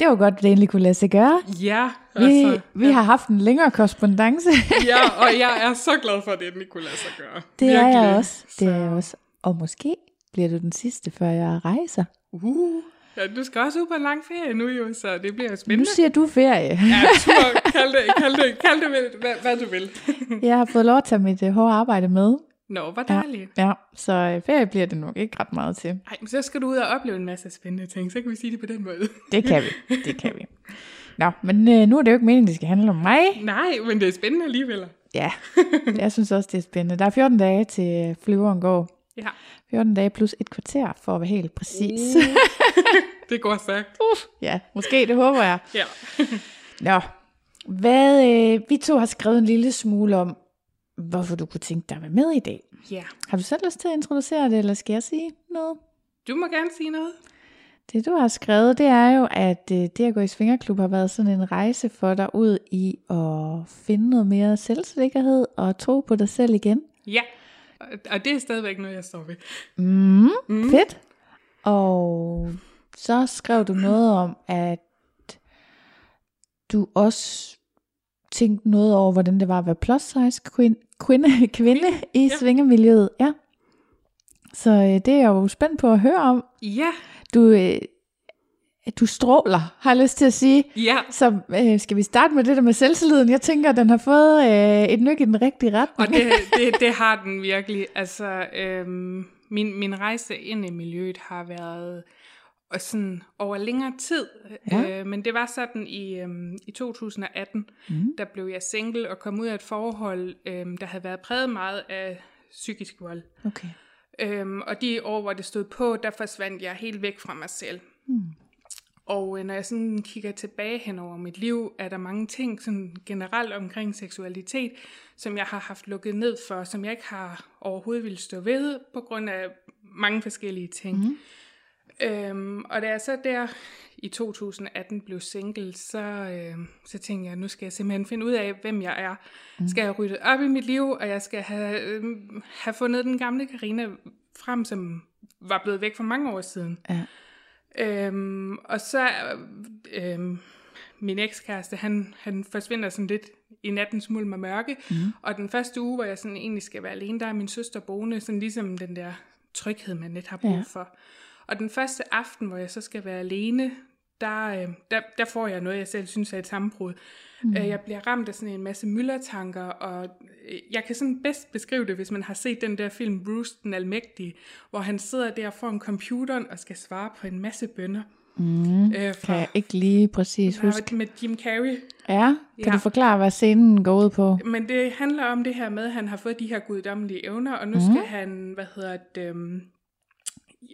Det var godt, at det endelig kunne lade sig gøre. Ja, Vi, altså, vi har haft en længere korrespondence. ja, og jeg er så glad for, at det endelig kunne lade sig gøre. Det er jeg Virkelig. også. Det er jeg også. Og måske bliver du den sidste, før jeg rejser. Uh, ja, du skal også ud på en lang ferie nu jo, så det bliver jo Nu spændende. siger du ferie. Ja, tur, kald det, kald det, kald det hvad, hvad, hvad du vil. Jeg har fået lov at tage mit uh, hårde arbejde med. Nå, hvor dejligt. Ja, så uh, ferie bliver det nok ikke ret meget til. Ej, men så skal du ud og opleve en masse spændende ting, så kan vi sige det på den måde. Det kan vi. Det kan vi. Nå, men uh, nu er det jo ikke meningen, det skal handle om mig. Nej, men det er spændende alligevel. Ja, jeg synes også, det er spændende. Der er 14 dage til øh, flyveren går. Ja, 14 dage plus et kvarter, for at være helt præcis. det går stærkt. ja, måske, det håber jeg. Ja. Nå, hvad, øh, vi to har skrevet en lille smule om, hvorfor du kunne tænke dig at være med i dag. ja. Har du selv lyst til at introducere det, eller skal jeg sige noget? Du må gerne sige noget. Det du har skrevet, det er jo, at øh, det at gå i svingerklub har været sådan en rejse for dig ud i at finde noget mere selvsikkerhed og tro på dig selv igen. Ja, og- og det er stadigvæk noget, jeg står ved. Mm, mm. Fedt. Og så skrev du noget om, at du også tænkte noget over, hvordan det var at være plus size kvinde, kvinde, kvinde i Ja. svingermiljøet. Ja. Så øh, det er jeg jo spændt på at høre om. Ja, Du, øh, du stråler, har jeg lyst til at sige. ja. Så øh, skal vi starte med det der med selvtilliden? Jeg tænker, at den har fået øh, et nyk i den rigtige retning. Og det, det, det har den virkelig. Altså, øhm, min, min rejse ind i miljøet har været og sådan over længere tid. Ja. Øh, men det var sådan i, øhm, i 2018, Mm. der blev jeg single og kom ud af et forhold, øhm, der havde været præget meget af psykisk vold. Okay. Øhm, og de år, hvor det stod på, der forsvandt jeg helt væk fra mig selv. Mm. Og øh, når jeg sådan kigger tilbage hen over mit liv, er der mange ting sådan generelt omkring seksualitet, som jeg har haft lukket ned for, som jeg ikke har overhovedet ville stå ved, på grund af mange forskellige ting. Mm. Øhm, og da jeg så der i 2018 blev single, så, øh, så tænkte jeg, nu skal jeg simpelthen finde ud af, hvem jeg er. Mm. Skal jeg rydde op i mit liv, og jeg skal have, øh, have fundet den gamle Karina frem, som var blevet væk for mange år siden. Ja. Øhm, og så, øh, min ekskæreste, han, han forsvinder sådan lidt i nattens mulm og mørke. Mm. Og den første uge, hvor jeg sådan egentlig skal være alene, der er min søster boende, sådan ligesom den der tryghed, man net har brug Ja. for. Og den første aften, hvor jeg så skal være alene, der, øh, der, der får jeg noget, jeg selv synes er et sammenbrud. Mm. Øh, jeg bliver ramt af sådan en masse myldertanker, og øh, jeg kan sådan bedst beskrive det, hvis man har set den der film Bruce den Almægtige, hvor han sidder der foran computeren og skal svare på en masse bønder. Mm. Øh, Kan fra, jeg ikke lige præcis huske. med Jim Carrey. Ja, kan Ja. du forklare, hvad scenen går ud på? Men det handler om det her med, at han har fået de her guddommelige evner, og nu mm. skal han, hvad hedder det, øhm,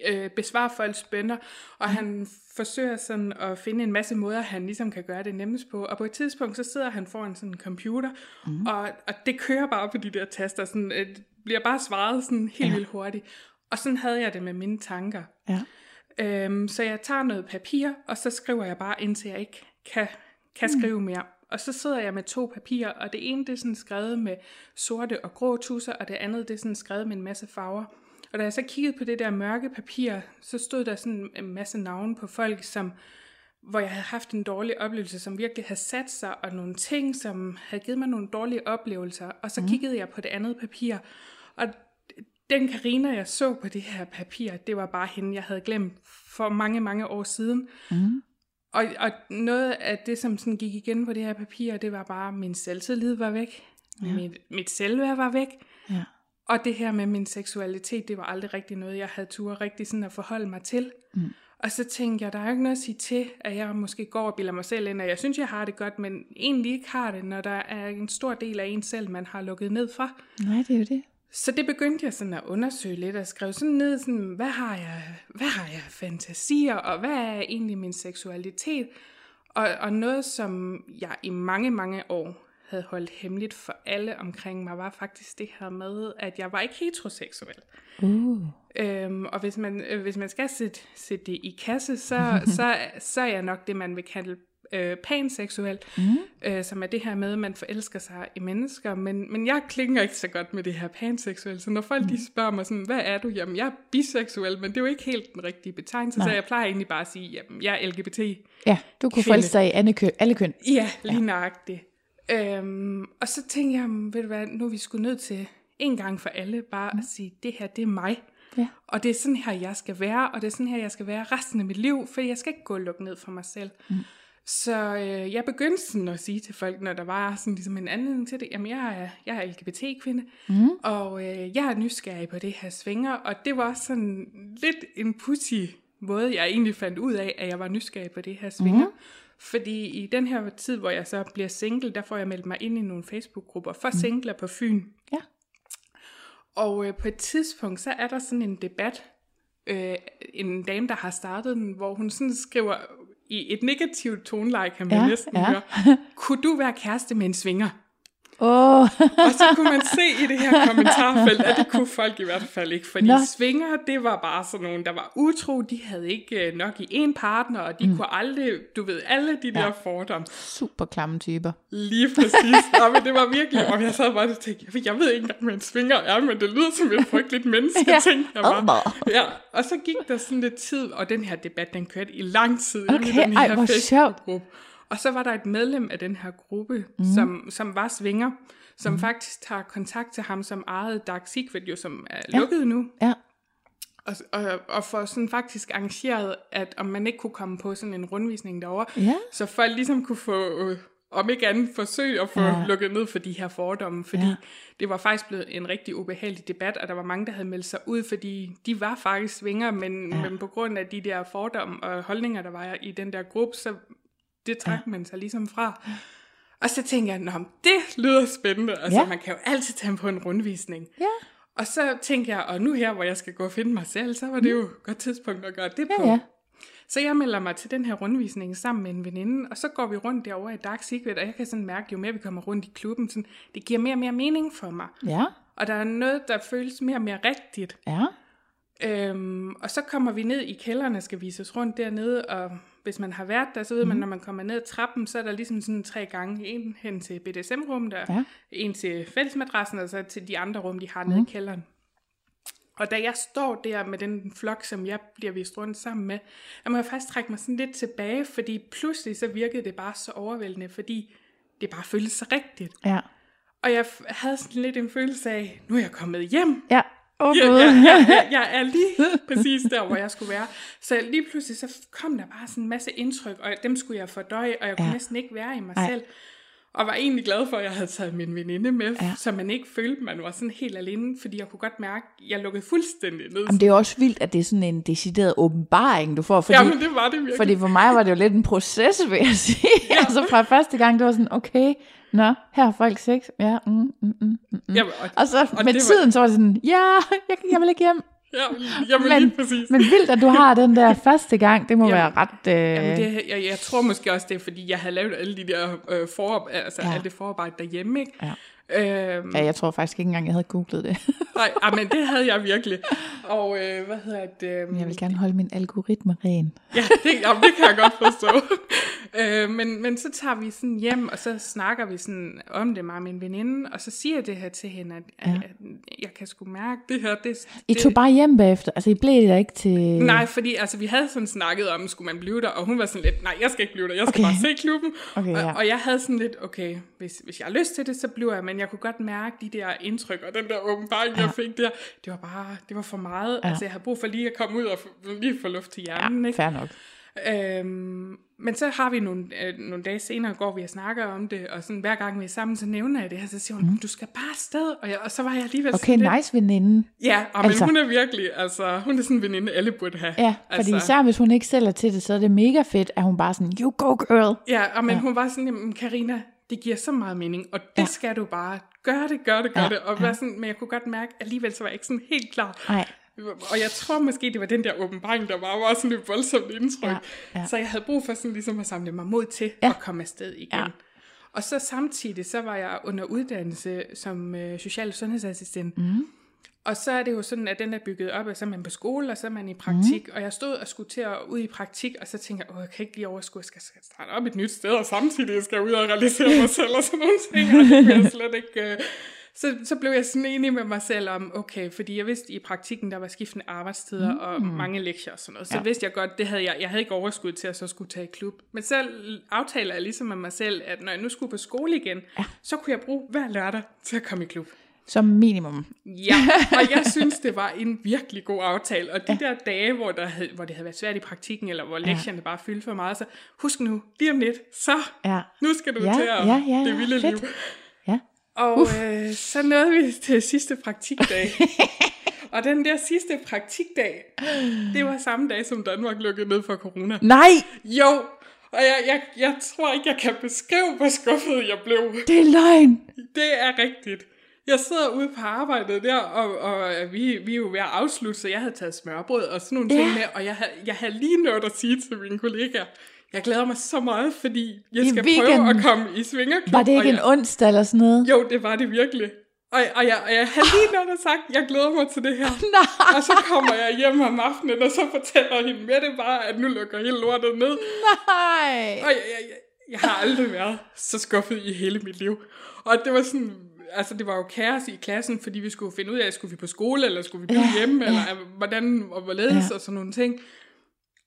øh, besvare folks bønder, og han forsøger sådan at finde en masse måder, han ligesom kan gøre det nemmest på. Og på et tidspunkt, så sidder han foran sådan en computer, mm. og, og det kører bare på de der taster, sådan, øh, bliver bare svaret sådan helt ja. vildt hurtigt. Og sådan havde jeg det med mine tanker. Ja. Øhm, så jeg tager noget papir, og så skriver jeg bare, indtil jeg ikke kan, kan skrive mere. Og så sidder jeg med to papirer, og det ene det er sådan skrevet med sorte og grå tusser, og det andet det er sådan skrevet med en masse farver. Og da jeg så kiggede på det der mørke papir, så stod der sådan en masse navne på folk, som hvor jeg havde haft en dårlig oplevelse, som virkelig havde sat sig, og nogle ting, som havde givet mig nogle dårlige oplevelser. Og så mm. kiggede jeg på det andet papir, og den Karina jeg så på det her papir, det var bare hende, jeg havde glemt for mange, mange år siden. Mm. Og, og noget af det, som sådan gik igen på det her papir, det var bare, at min selvtillid var væk. Ja. Mit, mit selvværd var væk. Ja. Og det her med min seksualitet, det var aldrig rigtig noget, jeg havde tur rigtig sådan at forholde mig til. Mm. Og så tænkte jeg, der er jo ikke noget at sige til, at jeg måske går og bilder mig selv ind, og jeg synes, jeg har det godt, men egentlig ikke har det, når der er en stor del af en selv, man har lukket ned for. Nej, det er jo det. Så det begyndte jeg sådan at undersøge lidt og skrev sådan ned, sådan, hvad, har jeg, hvad har jeg fantasier, og hvad er egentlig min seksualitet? Og, og noget, som jeg i mange, mange år havde holdt hemmeligt for alle omkring mig, var faktisk det her med, at jeg var ikke heteroseksuel. Uh. Øhm, og hvis man, øh, hvis man skal sætte, sætte det i kasse, så, så, så er jeg nok det, man vil kalde øh, panseksuel, mm. øh, som er det her med, at man forelsker sig i mennesker, men, men jeg klinger ikke så godt med det her panseksuel, så når folk mm. de spørger mig sådan, hvad er du? Jamen, jeg er biseksuel, men det er jo ikke helt den rigtige betegnelse, Nej. så jeg plejer egentlig bare at sige, jamen, jeg er LGBT. Ja, du kunne forelske dig i alle køn. Alle køn. Ja, lige ja. nøjagtigt. Øhm, og så tænkte jeg, ved du hvad, nu er vi sgu nødt til en gang for alle bare mm. at sige, det her, det er mig. Ja. Og det er sådan her, jeg skal være, og det er sådan her, jeg skal være resten af mit liv, for jeg skal ikke gå og lukke ned for mig selv. Mm. Så øh, jeg begyndte sådan at sige til folk, når der var sådan ligesom en anledning til det, jamen jeg er, jeg er LGBT-kvinde, mm. og øh, jeg er nysgerrig på det her svinger, og det var sådan lidt en pussy måde, jeg egentlig fandt ud af, at jeg var nysgerrig på det her svinger. Mm. Fordi i den her tid, hvor jeg så bliver single, der får jeg meldt mig ind i nogle Facebook-grupper for mm. singler på Fyn. Ja. Og øh, på et tidspunkt, så er der sådan en debat, øh, en dame, der har startet den, hvor hun sådan skriver i et negativt toneleje, kan man ja, næsten ja. høre, kunne du være kæreste med en svinger? Oh. og så kunne man se i det her kommentarfelt, at det kunne folk i hvert fald ikke, fordi Nå. svinger, det var bare sådan nogen, der var utro, de havde ikke øh, nok i en partner, og de mm. kunne aldrig, du ved, alle de ja. der fordomme. Super klamme typer. Lige præcis. ja, men det var virkelig, og jeg sad bare og tænkte, jeg ved ikke engang, hvad en svinger er, men det lyder som et frygteligt menneske, ja. tænkte jeg bare. Ja, og så gik der sådan lidt tid, og den her debat, den kørte i lang tid okay, i den her Facebook-gruppe. Og så var der et medlem af den her gruppe, mm. som, som var svinger, som mm. faktisk tager kontakt til ham, som ejede Dark Secret, jo, som er ja. lukket nu. Ja. Og, og, og for sådan faktisk arrangeret, at om man ikke kunne komme på sådan en rundvisning derovre, ja. så folk ligesom kunne få, øh, om ikke andet, forsøg at få ja. lukket ned for de her fordomme, fordi ja. det var faktisk blevet en rigtig ubehagelig debat, og der var mange, der havde meldt sig ud, fordi de var faktisk svinger, men, ja. men på grund af de der fordomme og holdninger, der var i den der gruppe, så det træk ja. man sig ligesom fra. Og så tænker jeg, Nå, det lyder spændende. Altså, ja. man kan jo altid tage på en rundvisning. Ja. Og så tænker jeg, og nu her, hvor jeg skal gå og finde mig selv, så var det jo et godt tidspunkt at gøre det på. Ja, ja. Så jeg melder mig til den her rundvisning sammen med en veninde, og så går vi rundt derovre i Dark Secret, og jeg kan sådan mærke, jo mere vi kommer rundt i klubben, sådan, det giver mere og mere mening for mig. Ja. Og der er noget, der føles mere og mere rigtigt. Ja. Øhm, og så kommer vi ned i kælderne, skal vises rundt dernede, og hvis man har været der, så ved mm. man, mhm. når man kommer ned ad trappen, så er der ligesom sådan tre gange. En hen til BDSM-rummet, der ja. en til fællesmadrassen, og så til de andre rum, de har mm. nede i kælderen. Og da jeg står der med den flok, som jeg bliver vist rundt sammen med, jeg må jeg faktisk trække mig sådan lidt tilbage, fordi pludselig så virkede det bare så overvældende, fordi det bare føltes så rigtigt. Ja. Og jeg havde sådan lidt en følelse af, nu er jeg kommet hjem. Ja. Oh, ja, ja, ja, jeg er lige præcis der, hvor jeg skulle være. Så lige pludselig så kom der bare sådan en masse indtryk, og dem skulle jeg fordøje, og jeg kunne ja. næsten ikke være i mig Nej. selv. Og var egentlig glad for, at jeg havde taget min veninde med, ja. så man ikke følte, man var sådan helt alene, fordi jeg kunne godt mærke, at jeg lukkede fuldstændig ned. Jamen, det er også vildt, at det er sådan en decideret åbenbaring, du får. Fordi, Jamen, det var det virkelig. Fordi for mig var det jo lidt en proces, vil jeg sige. Ja. altså fra første gang, det var sådan, okay, nå, her har folk sex. Ja, mm, mm, mm, mm. mm. Jamen, og, og så og med tiden, var... så var det sådan, ja, jeg, jeg vil ikke hjem. Ja, jamen men, lige præcis. men vildt, at du har den der første gang, det må jamen, være ret... Øh... Jamen det, jeg, jeg tror måske også, det er, fordi jeg havde lavet alle de der øh, for, altså ja. alt det forarbejde derhjemme, ikke? Ja. Øhm, ja, jeg tror faktisk ikke engang, jeg havde googlet det. nej, ah, men det havde jeg virkelig. Og øh, hvad hedder det? Øh, jeg vil gerne holde min algoritme ren. ja, det, jamen, det kan jeg godt forstå. Øh, men, men så tager vi sådan hjem, og så snakker vi sådan om det med min veninde, og så siger jeg det her til hende, at, ja. at, at jeg kan sgu mærke det her. Det, I det, tog bare hjem bagefter? Altså, I blev der ikke til... Nej, fordi altså, vi havde sådan snakket om, skulle man blive der, og hun var sådan lidt, nej, jeg skal ikke blive der, jeg skal Okay. bare se klubben. Okay, ja. og, og jeg havde sådan lidt, okay, hvis, hvis jeg har lyst til det, så bliver jeg, men jeg kunne godt mærke de der indtryk, og den der åbenbaring, ja. jeg fik der, det var bare, det var for meget. Ja. Altså, jeg havde brug for lige at komme ud og lige få luft til hjernen, Ja, ikke? fair nok. Øhm, men så har vi nogle, øh, nogle dage senere, går vi og snakker om det, og sådan, hver gang vi er sammen, så nævner jeg det her, så siger hun, mm. du skal bare afsted, og, jeg, og så var jeg alligevel Okay, sådan lidt, nice veninde. Ja, og men Altså. altså. hun er virkelig, altså, hun er sådan en veninde, alle burde have. Ja, fordi altså, især hvis hun ikke selv er til det, så er det mega fedt, at hun bare sådan, you go girl. Ja, og men ja. hun var sådan, Karina, det giver så meget mening, og det ja. skal du bare, gør det, gør det, gør Ja, det, og ja. sådan, men jeg kunne godt mærke, alligevel så var jeg ikke sådan helt klar. Nej, Og jeg tror måske, det var den der åbenbaring, der var, var sådan et voldsomt indtryk. Ja, Ja. Så jeg havde brug for sådan ligesom at samle mig mod til Ja. at komme afsted igen. Ja. Og så samtidig, så var jeg under uddannelse som øh, social- og sundhedsassistent. Mm. Og så er det jo sådan, at den er bygget op, at så er man på skole, og så er man i praktik. Mm. Og jeg stod og skulle til at ud i praktik, og så tænker jeg, åh, jeg kan ikke lige overskue, jeg skal skal starte op et nyt sted, og samtidig skal jeg ud og realisere mig selv og sådan nogle ting. Og det kunne jeg slet ikke... Øh. Så, så blev jeg sådan enig med mig selv om, okay, fordi jeg vidste i praktikken, der var skiftende arbejdstider mm. og mange lektier og sådan noget. Så ja. vidste jeg godt, det havde jeg, jeg havde ikke overskud til at så skulle tage i klub. Men så aftaler jeg ligesom med mig selv, at når jeg nu skulle på skole igen, ja. så kunne jeg bruge hver lørdag til at komme i klub. Som minimum. Ja, og jeg synes, det var en virkelig god aftale. Og de ja. der dage, hvor, der havde, hvor det havde været svært i praktikken, eller hvor lektierne bare fyldte for meget, så husk nu, lige om lidt, så Ja. nu skal du Ja, til at ja, ja, ja, det vilde fedt. liv. Ja. Og øh, så nåede vi til sidste praktikdag. og den der sidste praktikdag, det var samme dag, som Danmark lukkede ned for corona. Nej, Jo, og jeg, jeg, jeg tror ikke, jeg kan beskrive, hvor skuffet jeg blev. det er løgn. Det er rigtigt. Jeg sidder ude på arbejdet der, og, og vi, vi er jo ved at afslutte, så jeg havde taget smørbrød og sådan nogle Ja. ting med, og jeg havde, jeg havde lige nået at sige til mine kollegaer, jeg glæder mig så meget, fordi jeg I skal weekenden. prøve at komme i svingerklub. Var det ikke en jeg, onsdag eller sådan noget? Jo, det var det virkelig. Og, og, jeg, og jeg havde lige at sagt, jeg glæder mig til det her. Nej. Og så kommer jeg hjem om aftenen, og så fortæller hende med det bare, at nu lukker hele lortet ned. Nej. Og jeg, jeg, jeg, jeg har aldrig været så skuffet i hele mit liv. Og det var sådan, altså det var jo kaos i klassen, fordi vi skulle finde ud af, skulle vi på skole, eller skulle vi blive Ja, hjemme, ja. eller øh, hvordan og hvorledes, Ja. og sådan nogle ting.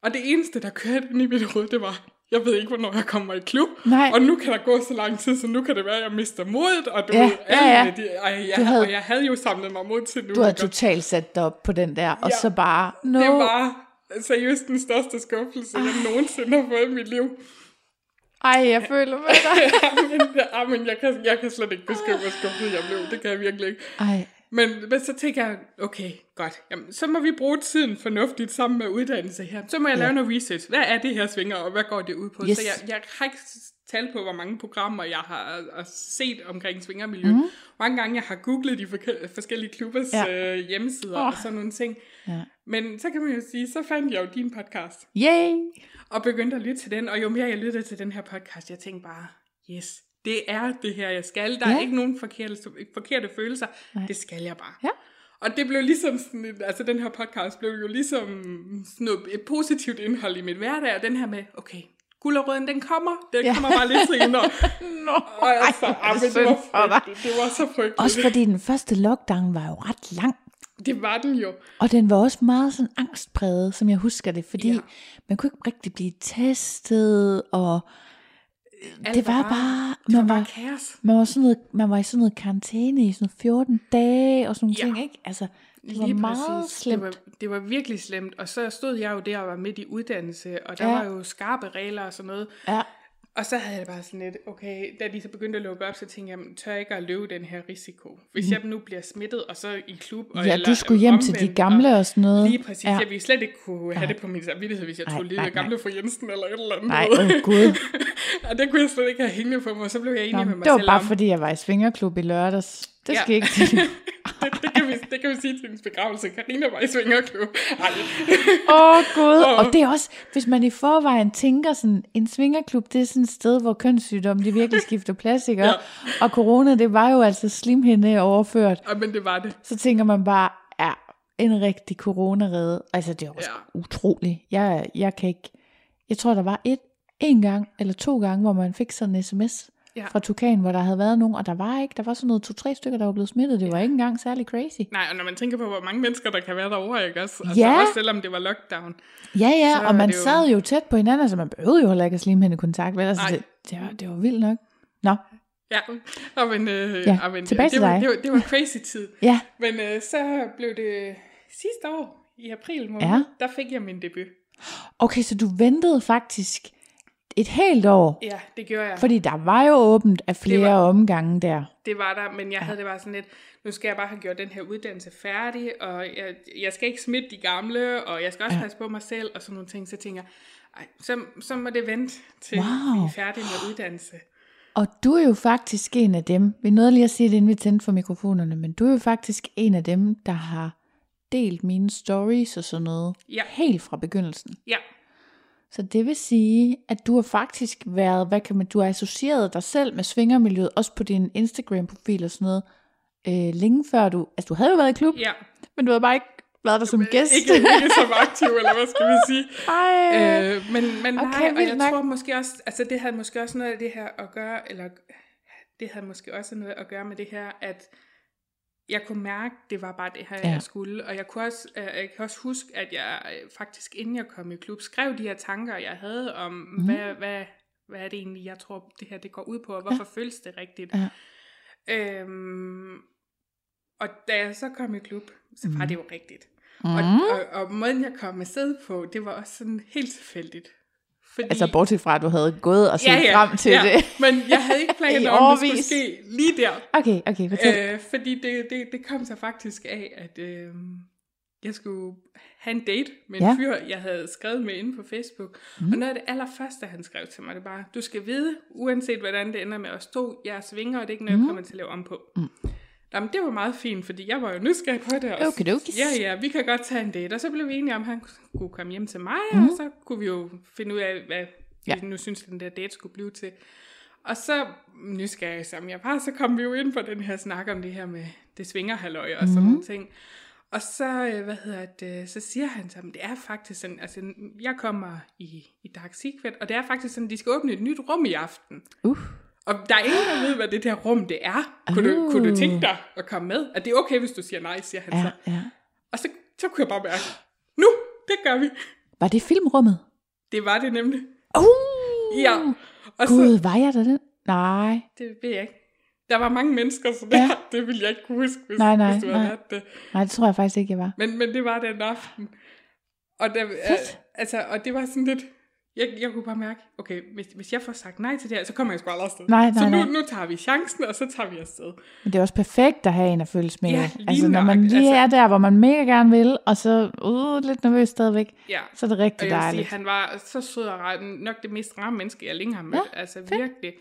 Og det eneste, der kørte ind i mit hoved, det var, jeg ved ikke, hvornår jeg kommer i klub. Nej. Og nu kan der gå så lang tid, så nu kan det være, at jeg mister modet. Og du Ja, ved, ja, ja. De, ej, jeg, Du havde- og jeg havde jo samlet mig mod til nu. Du havde ikke? totalt sat dig op på den der, og Ja. så bare, no. Det var seriøst den største skuffelse, jeg nogensinde har fået i mit liv. Ej, jeg føler med dig. men, ja, men jeg, kan, jeg kan slet ikke beskrive, hvor skuffet jeg blev. Det kan jeg virkelig ikke. Ej, Men, men så tænker jeg, okay, godt. Jamen, så må vi bruge tiden fornuftigt sammen med uddannelse her. Så må jeg Ja. lave noget research. Hvad er det her svinger, og hvad går det ud på? Yes. Så jeg, jeg har ikke tal på, hvor mange programmer jeg har, har set omkring svingermiljø. Mhm. Mm. Mange gange jeg har googlet de forskellige klubbers Ja. øh, hjemmesider oh. og sådan nogle ting. ja. Men så kan man jo sige, så fandt jeg jo din podcast Yay. Og begyndte at lytte til den, og jo mere jeg lyttede til den her podcast, jeg tænkte bare, yes, det er det her, jeg skal. Der Ja. er ikke nogen forkerte, forkerte følelser, Nej. Det skal jeg bare. Ja. Og det blev ligesom sådan, altså den her podcast blev jo ligesom sådan noget, et positivt indhold i mit hverdag, og den her med, okay, gulerøden, den kommer, den Ja. kommer bare lidt senere. Nå, Og altså, ej, det var frygteligt, det var så frygteligt. Også fordi den første lockdown var jo ret lang. Det var den jo. Og den var også meget sådan angstpræget, som jeg husker det, fordi ja. Man kunne ikke rigtig blive testet, og Alt det var bare, det var man bare var, kaos. man var, sådan noget, man var i sådan noget karantæne i sådan noget 14 dage, og sådan nogle Ja. ting, ikke? Altså, det var Lige meget præcis. slemt. Det var, det var virkelig slemt. Og så stod jeg jo der og var midt i uddannelse, og der ja. var jo skarpe regler og sådan noget. Ja, Og så havde jeg bare sådan lidt, okay, da de så begyndte at lukke op, så tænkte jeg, "Men tør jeg ikke at løbe den her risiko? Hvis jeg nu bliver smittet, og så i klub, og ja eller du skulle hjem til de gamle og sådan noget. Lige præcis. Ja. Jeg ville slet ikke kunne have det på min samvittighed, hvis jeg Nej, tog nej, det gamle fra Jensen eller et eller andet. Nej, åh oh, gud. og det kunne jeg slet ikke have hængende på mig, og så blev jeg enig Nå, med mig det var selv bare om, fordi, jeg var i svingerklub i lørdags. Det Ja. skal ikke til. det, det, kan vi, det kan vi sige til hendes begravelse. Karina var i svingerklub. Åh oh, gud, og det er også, hvis man i forvejen tænker sådan, en svingerklub, det er sådan et sted, hvor kønssygdomme, de virkelig skifter plads, ikke? Ja. Og corona, det var jo altså slimhinde overført. Ej, men det var det. Så tænker man bare, ja, en rigtig coronarede. Altså, det er også Ja. ja. utroligt. Jeg, jeg kan ikke, jeg tror, der var et en gang eller to gange, hvor man fik sådan en sms Ja. fra Tukan, hvor der havde været nogen, og der var ikke, der var sådan noget to-tre stykker, der var blevet smittet. Det var ikke engang særlig crazy. Nej, og når man tænker på, hvor mange mennesker, der kan være derovre, ikke også? Altså, Ja. Også selvom det var lockdown. Ja, ja, og man det jo- sad jo tæt på hinanden, så man behøvede jo heller ikke at slime hende i kontakt. Vel? Altså, det, det, var, det var vildt nok. Nå, Ja, og men, øh, Ja, og men tilbage det, til var, dig. det, var, det var crazy tid. ja, Men øh, så blev det sidste år, i april måned, Ja. der fik jeg min debut. okay, så du ventede faktisk et helt år, Ja, det gjorde jeg. fordi der var jo åbent af flere var- omgange der. Det var der, men jeg havde det bare sådan lidt, nu skal jeg bare have gjort den her uddannelse færdig, og jeg, jeg skal ikke smitte de gamle, og jeg skal også ja. passe på mig selv, og sådan nogle ting. Så tænker jeg, så, så må det vente til Wow. vi er færdige med uddannelse. Og du er jo faktisk en af dem, vi nåede lige at sige det, inden vi tændte for mikrofonerne, men du er jo faktisk en af dem, der har delt mine stories og sådan noget, Ja. helt fra begyndelsen. Ja, Så det vil sige, at du har faktisk været, hvad kan man, du har associeret dig selv med svingermiljøet, også på din Instagram-profil og sådan noget, øh, længe før du, altså du havde jo været i klub, ja. men du havde bare ikke været der som gæst. Ikke, ikke som aktiv, eller hvad skal vi sige. Ej, Øh, men men Okay, nej, og jeg nok. tror måske også, altså det havde måske også noget af det her at gøre, eller det havde måske også noget at gøre med det her, at jeg kunne mærke, det var bare det her, Ja. jeg skulle. Og jeg, kunne også, øh, jeg kan også huske, at jeg øh, faktisk, inden jeg kom i klub, skrev de her tanker, jeg havde om, mm. hvad, hvad, hvad er det egentlig, jeg tror, det her det går ud på, og hvorfor ja. føles det rigtigt. Ja. Øhm, og da jeg så kom i klub, så var det jo rigtigt. mm. Og, og, og måden, jeg kom afsted på, det var også sådan helt tilfældigt. Fordi, altså bortset fra, at du havde gået og set frem til ja, det. Men jeg havde ikke planer om, det skulle ske lige der. Okay, okay, fortæl. Øh, fordi det, det, det kom så faktisk af, at øh, jeg skulle have en date med en Ja. ja. fyr, jeg havde skrevet med inde på Facebook. Mm. Og noget af det allerførste, han skrev til mig, det var, du skal vide, uanset hvordan det ender med os to, jeg svinger, og det er ikke noget, jeg kommer til at lave om på. Mm. Jamen, det var meget fint, fordi jeg var jo nysgerrig på det. Og, Okidokis. ja, ja, vi kan godt tage en date. Og så blev vi enige om, at han kunne komme hjem til mig, mm. og så kunne vi jo finde ud af, hvad Ja. vi nu synes, den der date skulle blive til. Og så, nysgerrig som jeg var, så kom vi jo ind på den her snak om det her med det svingerhalløj og sådan nogle ting. Og så, øh, hvad hedder det, så siger han så, "Men det er faktisk sådan, altså jeg kommer i, i Dark Secret, og det er faktisk sådan, de skal åbne et nyt rum i aften. Uh. Og der er ingen, der ved, hvad det der rum det er. Kunne, du, kunne du tænke dig at komme med? At det er okay, hvis du siger nej, siger han så. Ja, ja. Og så, så kunne jeg bare mærke, nu, det gør vi. Var det filmrummet? Det var det nemlig. Uh! Ja. Og Gud, så, var jeg der den? Nej. det ved jeg ikke. Der var mange mennesker, så det, Ja. ja. det ville jeg ikke kunne huske, hvis, Nej, nej, hvis du havde nej. det. Nej, det tror jeg faktisk ikke, jeg var. Men, men det var den aften. Og, der, Fedt. altså, og det var sådan lidt... Jeg, jeg kunne bare mærke, okay, hvis, hvis jeg får sagt nej til det her, så kommer jeg sgu aldrig afsted. Nej, nej, så nu, nej. nu tager vi chancen, og så tager vi afsted. Men det er også perfekt at have en at følges med. Ja, altså, når man lige Altså- er der, hvor man mega gerne vil, og så uh, lidt nervøs stadigvæk, Ja. så er det Og rigtig jeg vil sige, dejligt. han var så sød og rar. Nok det mest rare menneske, jeg længe har mødt. Ja, altså virkelig.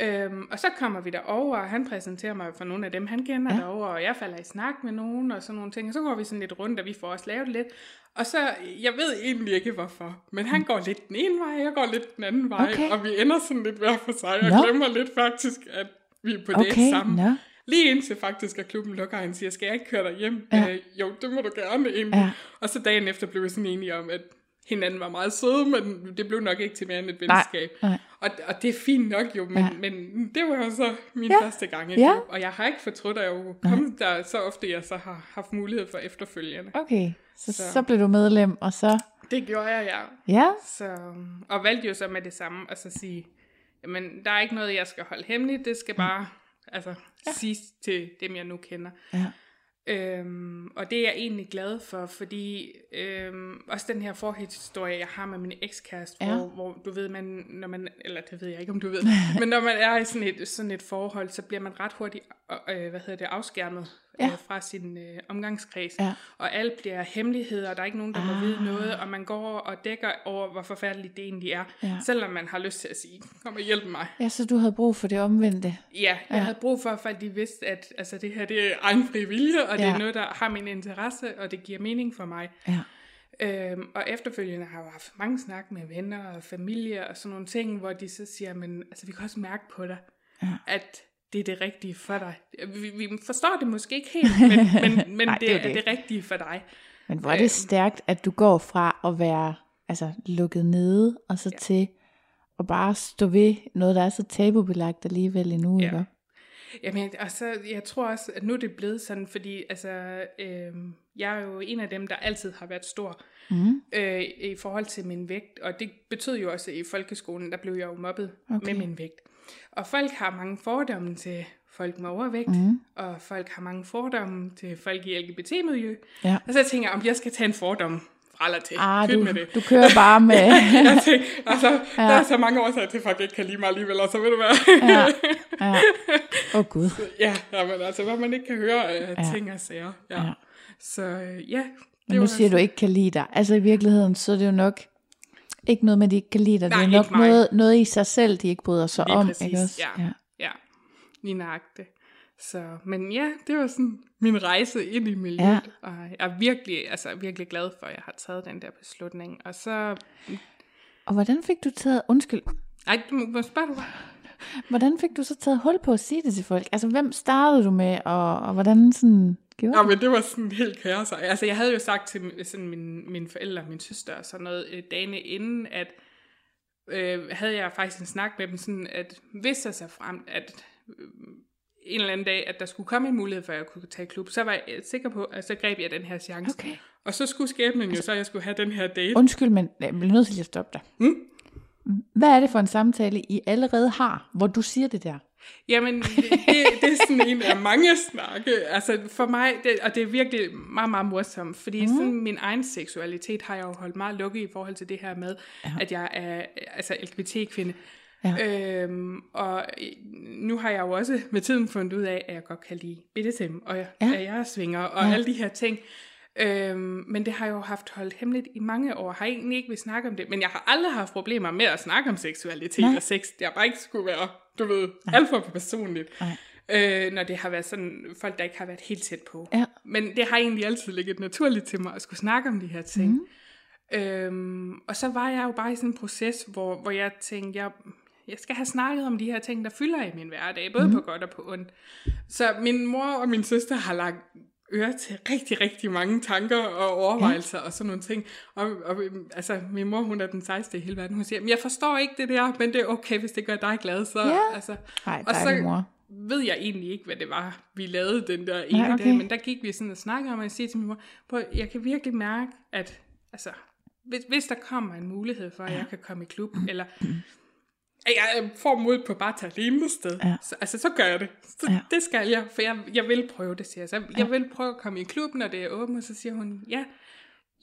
Øhm, og så kommer vi derover, og han præsenterer mig for nogle af dem, han kender Ja. derover, og jeg falder i snak med nogen og sådan nogle ting. Og så går vi sådan lidt rundt, og vi får også lavet lidt. Og så, jeg ved egentlig ikke hvorfor, men han går lidt den ene vej, jeg går lidt den anden vej, Okay. og vi ender sådan lidt hver for sig, og Nå. glemmer lidt faktisk, at vi er på Okay, sammen. nå. Lige indtil faktisk, at klubben lukker, og han siger, skal jeg ikke køre dig hjem? Ja. Øh, jo, det må du gerne egentlig. Ja. Og så dagen efter blev vi sådan enige om, at hinanden var meget søde, men det blev nok ikke til mere end et venskab. nej. Og, og det er fint nok jo, men, Ja. men det var jo så min Ja. første gang Ja. og jeg har ikke fortrudt, at jeg jo kommet der så ofte, jeg så har haft mulighed for efterfølgende. Okay, så, så. Så. så blev du medlem, og så... Det gjorde jeg, ja. Ja, Så, og valgte jo så med det samme, at så sige, jamen, der er ikke noget, jeg skal holde hemmeligt, det skal bare altså, ja. siges til dem, jeg nu kender. ja. Øhm, og det er jeg egentlig glad for, fordi øhm, også den her forhistorie, jeg har med min ekskæreste, Ja. hvor, hvor du ved, man, når man, eller det ved jeg ikke, om du ved, men når man er i sådan et, sådan et forhold, så bliver man ret hurtigt, øh, hvad hedder det, afskærmet Ja. øh, fra sin øh, omgangskreds, Ja. og alt bliver hemmeligheder, og der er ikke nogen, der ah. må vide noget, og man går og dækker over, hvor forfærdeligt det egentlig er, Ja. selvom man har lyst til at sige, kom og hjælp mig. ja, så du havde brug for det omvendte. Ja, jeg Ja. havde brug for, at de vidste, at altså, det her det er egen vilje, og det Ja. er noget, der har min interesse, og det giver mening for mig. Ja. Øhm, og efterfølgende har jeg haft mange snak med venner og familie og sådan nogle ting, hvor de så siger, men altså, vi kan også mærke på dig, Ja. at det er det rigtige for dig. Vi, vi forstår det måske ikke helt, men, men, men Nej, det det, er det det. rigtige for dig. Men hvor er det Øhm. stærkt, at du går fra at være altså, lukket nede, og så ja. til at bare stå ved noget, der er så tabubelagt alligevel endnu, Ja. ikke? Jamen, og så, jeg tror også, at nu er det blevet sådan, fordi altså, øh, jeg er jo en af dem, der altid har været stor Mm. øh, i forhold til min vægt, og det betød jo også, at i folkeskolen, der blev jeg jo mobbet okay. med min vægt. Og folk har mange fordomme til folk med overvægt, Mm. og folk har mange fordomme til folk i LGBT-miljø. Ja. Og så tænker jeg, om jeg skal tage en fordom fra eller til. Ah, du, med det. du kører bare med... jeg tænker, altså, ja. Ja. der er så mange årsager til, at folk ikke kan lide mig alligevel, og så ved du hvad. ja, ja. Åh oh, gud. Ja, ja men altså, hvad man ikke kan høre af Ja. ja. ting og sager. Ja. Ja. ja. Så øh, ja. Men nu siger du ikke kan lide dig. Altså i virkeligheden, så er det jo nok ikke noget med, at de ikke kan lide dig. Nej, det er nok mig. noget, noget i sig selv, de ikke bryder sig Lige om. præcis, Ikke også? ja. Ja, lige nøjagtigt. Så, men ja, det var sådan min rejse ind i miljøet, Ja. ja. og jeg er virkelig, altså, virkelig glad for, at jeg har taget den der beslutning. Og så, Og hvordan fik du taget, undskyld, ej, du må, spørge du hvordan fik du så taget hul på at sige det til folk? Altså hvem startede du med, og, og hvordan sådan gjorde Ja, men det var sådan helt kaos. Altså, jeg havde jo sagt til sådan min, mine forældre og min søster og sådan noget øh, dagene inden, at øh, havde jeg faktisk en snak med dem, sådan at hvis jeg sig frem, at øh, en eller anden dag, at der skulle komme en mulighed for, at jeg kunne tage klub, så var jeg sikker på, at så greb jeg den her chance. Okay. Og så skulle skæbnen jo så, at jeg skulle have den her date. Undskyld, men jeg bliver nødt til at stoppe dig. Mm? Hvad er det for en samtale, I allerede har, hvor du siger det der? Jamen, det, det, er sådan en af mange snakke. Altså for mig, det, og det er virkelig meget, meget morsomt, fordi mm. sådan min egen seksualitet har jeg jo holdt meget lukket i forhold til det her med, ja. at jeg er altså LGBT-kvinde. Ja. Øhm, og nu har jeg jo også med tiden fundet ud af, at jeg godt kan lide BDSM, og jeg, Ja. at jeg er svinger, og Ja. ja. alle de her ting. Øhm, men det har jeg jo haft holdt hemmeligt i mange år. Har egentlig ikke vil snakke om det, men jeg har aldrig haft problemer med at snakke om seksualitet Nej. og sex. Det har bare ikke skulle være, du ved, alt for personligt. Nej. Øh, når det har været sådan, folk der ikke har været helt tæt på. Ja. Men det har egentlig altid ligget naturligt til mig at skulle snakke om de her ting. Mm. Øhm, og så var jeg jo bare i sådan en proces, hvor, hvor jeg tænkte, jeg, jeg skal have snakket om de her ting, der fylder i min hverdag, både mm. på godt og på ondt. Så min mor og min søster har lagt øre til rigtig, rigtig mange tanker og overvejelser ja. og sådan nogle ting. Og, og altså, min mor, hun er den sejeste i hele verden. Hun siger, "Men jeg forstår ikke det der, men det er okay, hvis det gør dig glad. Så, Ja. altså, Ej, og så mor. ved jeg egentlig ikke, hvad det var, vi lavede den der ene Nej, okay. dag, men der gik vi sådan og snakkede om, og jeg siger til min mor, "Prøv, jeg kan virkelig mærke, at altså, hvis, hvis der kommer en mulighed for, at jeg kan komme i klub, eller at jeg får mod på bare at tage alene sted, Ja. så, altså, så gør jeg det. Så, Ja. ja. Det skal jeg, for jeg, jeg vil prøve det, siger jeg. Så jeg vil prøve at komme i klubben, når det er åbent, og så siger hun, ja,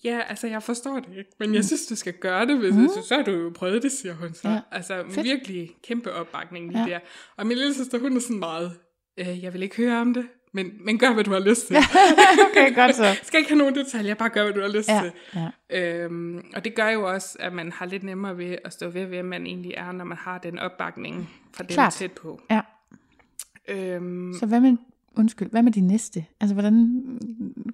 Ja, altså jeg forstår det ikke, men jeg synes, du skal gøre det, hvis mm. så, så har du jo prøvet det, siger hun så. Ja. Ja. Altså Fedt. virkelig kæmpe opbakning lige Ja. ja. der. Og min lille søster, hun er sådan meget, øh, jeg vil ikke høre om det, men, men gør, hvad du har lyst til. okay, godt så. skal ikke have nogen detaljer, bare gør, hvad du har lyst Ja, til. ja. Øhm, og det gør jo også, at man har lidt nemmere ved at stå ved, hvem man egentlig er, når man har den opbakning fra dem Klart. tæt på. Ja. Øhm, Så hvad med, undskyld, hvad med de næste? Altså, hvordan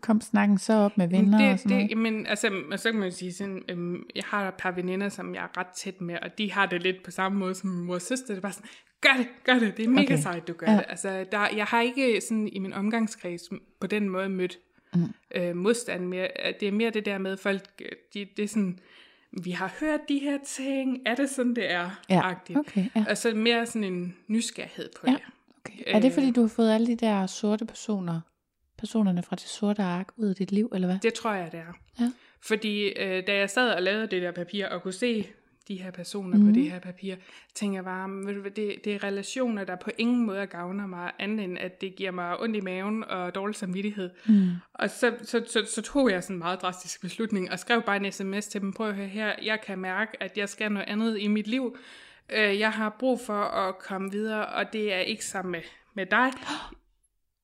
kom snakken så op med venner det, og sådan noget? det, men, altså, så kan man jo sige sådan, øhm, jeg har et par veninder, som jeg er ret tæt med, og de har det lidt på samme måde som min mor og søster. Det er bare sådan, gør det, gør det, det er mega Okay. sejt, du gør Ja. det. Altså, der, jeg har ikke sådan i min omgangskreds på den måde mødt mm. øh, modstand mere. Det er mere det der med, folk, øh, de, det er sådan, vi har hørt de her ting, er det sådan, det er? Ja, agtigt. okay, ja. Og så mere sådan en nysgerrighed på Ja. det. Okay. Er det Øh. fordi, du har fået alle de der sorte personer, personerne fra det sorte ark ud af dit liv, eller hvad? Det tror jeg, det er. Ja. Fordi øh, da jeg sad og lavede det der papir, og kunne se de her personer mm. på det her papir, tænkte jeg bare, "Men ved du hvad, det, det er relationer, der på ingen måde gavner mig, andet end at det giver mig ondt i maven og dårlig samvittighed. Mm. Og så, så, så, så tog jeg sådan en meget drastisk beslutning, og skrev bare en sms til dem, prøv at høre her, jeg kan mærke, at jeg skal noget andet i mit liv. Øh, jeg har brug for at komme videre, og det er ikke sammen med, med dig.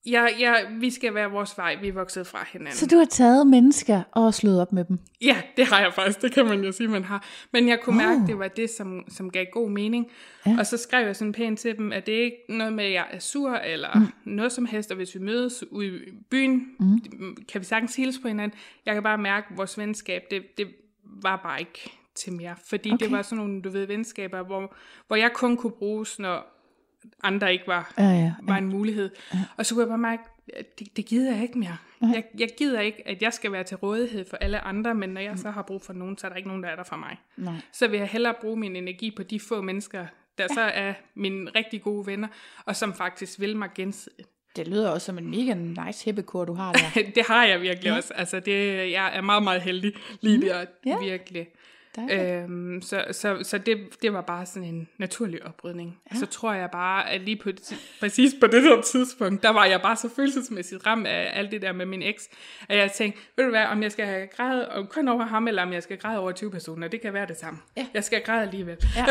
Jeg, jeg, vi skal være vores vej, vi er vokset fra hinanden. Så du har taget mennesker og slået op med dem? Ja, det har jeg faktisk, det kan man jo sige, man har. Men jeg kunne Oh. mærke, det var det, som, som gav god mening. Ja. Ja. Og så skrev jeg sådan pænt til dem, at det er ikke noget med, at jeg er sur eller mm. noget som helst, og hvis vi mødes ude i byen, mm. kan vi sagtens hilse på hinanden. Jeg kan bare mærke, at vores venskab, det, det var bare ikke til mere. Fordi okay. det var sådan nogle, du ved, venskaber, hvor, hvor jeg kun kunne bruges, når andre ikke var, Ja, ja, var en mulighed. Og så kunne jeg bare mærke, at det, det gider jeg ikke mere. Jeg, jeg gider ikke, at jeg skal være til rådighed for alle andre, men når jeg så har brug for nogen, så er der ikke nogen, der er der for mig. Nej. Så vil jeg hellere bruge min energi på de få mennesker, der så er mine rigtig gode venner, og som faktisk vil mig gensidigt. Det lyder også som en mega nice hippekur, du har der. det har jeg virkelig ja. også. Altså, det, jeg er meget, meget heldig lige der, Mm. Ja. virkelig. Øhm, så så, så det, det var bare sådan en naturlig oprydning. Ja. Så tror jeg bare, at lige på, præcis på det der tidspunkt, der var jeg bare så følelsesmæssigt ramt af alt det der med min eks, at jeg tænkte, ved du hvad, om jeg skal have græde og kun over ham, eller om jeg skal græde over 20 personer, det kan være det samme. Ja. Jeg skal græde alligevel. Ja.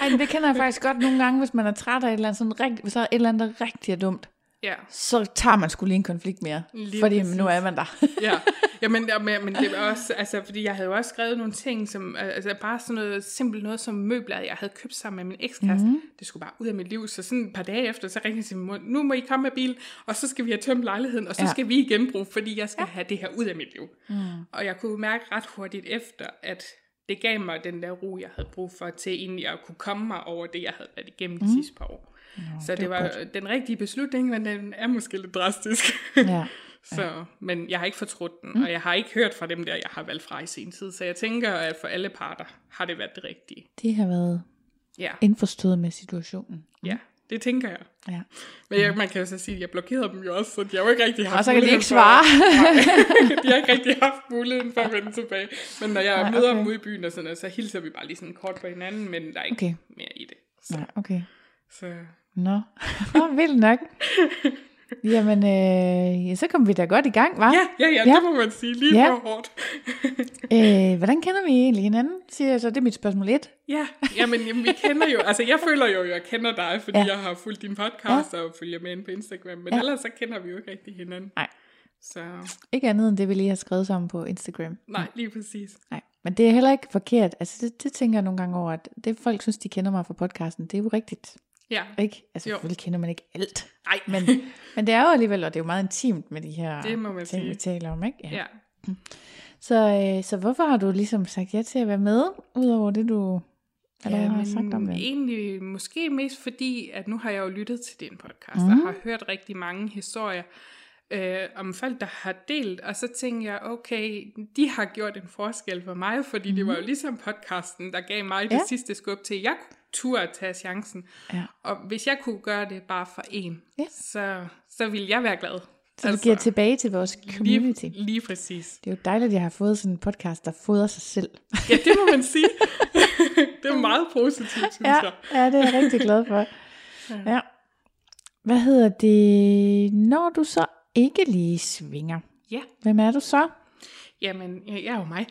Ej, det kender jeg faktisk godt nogle gange, hvis man er træt af et eller andet, sådan der er et eller andet, der rigtig er dumt. Ja. Så tager man skulle lige en konflikt mere. Lige fordi præcis. nu er man der. ja, ja men, ja, men, det var også, altså, fordi jeg havde jo også skrevet nogle ting, som, altså bare sådan noget simpelt noget som møbler, jeg havde købt sammen med min ekskæreste, Mhm. mm. det skulle bare ud af mit liv, så sådan et par dage efter, så ringede jeg mor, nu må I komme med bil, og så skal vi have tømt lejligheden, og så Ja. skal vi i genbrug, fordi jeg skal ja. have det her ud af mit liv. Mm. Og jeg kunne mærke ret hurtigt efter, at det gav mig den der ro, jeg havde brug for, til egentlig at kunne komme mig over det, jeg havde været igennem de sidste par år. Så det, det var godt. den rigtige beslutning, men den er måske lidt drastisk. ja. Så, men jeg har ikke fortrudt den, mm. og jeg har ikke hørt fra dem der, jeg har valgt fra i sin tid. Så jeg tænker, at for alle parter har det været det rigtige. Det har været Ja, indforstået med situationen. ja det tænker jeg. Ja. Men jeg, man kan jo så sige, at jeg blokerede dem jo også, så de har jo ikke rigtig haft Og så kan de ikke svare. For, de har ikke rigtig haft muligheden for at vende tilbage. Men når jeg Nej, Nej, møder okay. dem ude i byen og sådan noget, så hilser vi bare lige sådan kort på hinanden, men der er ikke Okay. okay. mere i det. Så, Nej, okay. så Nå, Nå vildt nok. Jamen, øh, ja, så kom vi da godt i gang, var? ja, ja, ja, Ja. det må man sige. Lige Ja. for hårdt. Øh, hvordan kender vi egentlig hinanden? Siger jeg så, det er mit spørgsmål 1. Ja, jamen, jamen vi kender jo, altså jeg føler jo, jeg kender dig, fordi Ja. jeg har fulgt din podcast ja. og følger med ind på Instagram, men ja. ellers så kender vi jo ikke rigtig hinanden. Nej. Så Ikke andet end det, vi lige har skrevet sammen på Instagram. nej, lige præcis. Nej, men det er heller ikke forkert. Altså, det, det tænker jeg nogle gange over, at det folk synes, de kender mig fra podcasten, det er jo rigtigt. Ja, Ikke? Altså, Jo. selvfølgelig kender man ikke alt. nej, Men, men det er jo alligevel, og det er jo meget intimt med de her Det må man ting, vi sige. taler om, ikke? ja. Så, øh, så hvorfor har du ligesom sagt ja til at være med, udover det, du allerede har sagt om det? egentlig måske mest fordi, at nu har jeg jo lyttet til din podcast, mm. og har hørt rigtig mange historier øh, om folk, der har delt, og så tænker jeg, okay, de har gjort en forskel for mig, fordi mm. det var jo ligesom podcasten, der gav mig det Ja. sidste skub til, at jeg turde tage chancen. Ja. Og hvis jeg kunne gøre det bare for en, Ja. så, så ville jeg være glad. Så du giver tilbage til vores community. Lige, lige præcis. Det er jo dejligt, at jeg har fået sådan en podcast, der fodrer sig selv. Ja, det må man sige. det er meget positivt, synes Ja, jeg. ja, det er jeg rigtig glad for. Ja. Hvad hedder det, når du så ikke lige svinger? Ja. Hvem er du så? Jamen, jeg, er jo mig.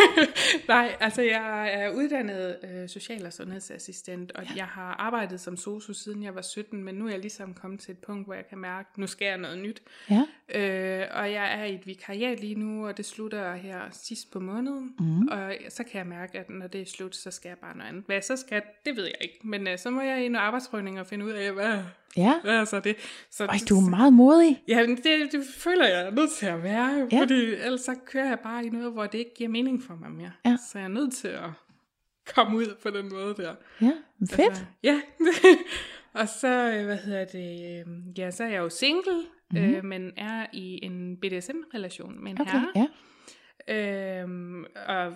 Nej, altså jeg er uddannet øh, social- og sundhedsassistent, og ja. jeg har arbejdet som sosu siden jeg var 17, men nu er jeg ligesom kommet til et punkt, hvor jeg kan mærke, at nu skal jeg noget nyt. Ja. Øh, og jeg er i et vikariat lige nu, og det slutter her sidst på måneden. Mm. Og så kan jeg mærke, at når det er slut, så skal jeg bare noget andet. Hvad jeg så skal, det ved jeg ikke. Men øh, så må jeg i noget arbejdsprøvning og finde ud af, hvad, Ja. hvad er så det. Så, Ej, du er meget modig. Ja, det, det føler jeg er nødt til at være, Ja. fordi ellers så kører jeg bare i noget, hvor det ikke giver mening for mig mere. Ja. Så jeg er nødt til at komme ud på den måde der. Ja, men fedt. Altså, ja. og så, øh, hvad hedder det, øh, ja, så er jeg jo single, mm-hmm. øh, men er i en BDSM-relation med en Okay, herre. ja. Øhm, og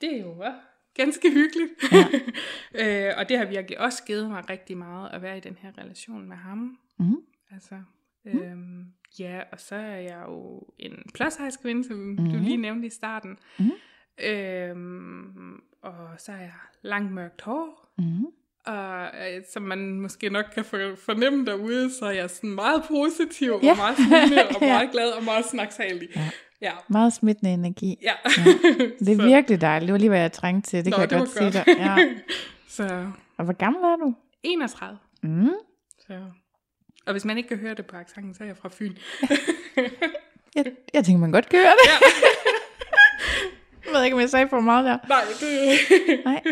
det er jo ganske hyggeligt. øh, og det har virkelig også givet mig rigtig meget at være i den her relation med ham. Mhm. Altså, øhm, ja, og så er jeg jo en plus kvinde, som. Mhm. du lige nævnte i starten. Mhm. Øhm, og så er jeg langt mørkt hår. Mm. Og øh, som man måske nok kan for- fornemme derude, så er jeg sådan meget positiv, Ja. og meget smilende, og Ja. meget glad, og meget snaksalig. Ja. Ja. Meget smittende energi. ja. Det er Så- virkelig dejligt. Det var lige, hvad jeg trængte til. Det Nå, kan jeg det godt sige godt. dig. Ja. Så Og hvor gammel er du? 31. Mm. Så. Og hvis man ikke kan høre det på accenten, så er jeg fra Fyn. Jeg, jeg tænker, man godt kan høre det. jeg ved ikke, om jeg sagde for meget der. Nej, det... Nej.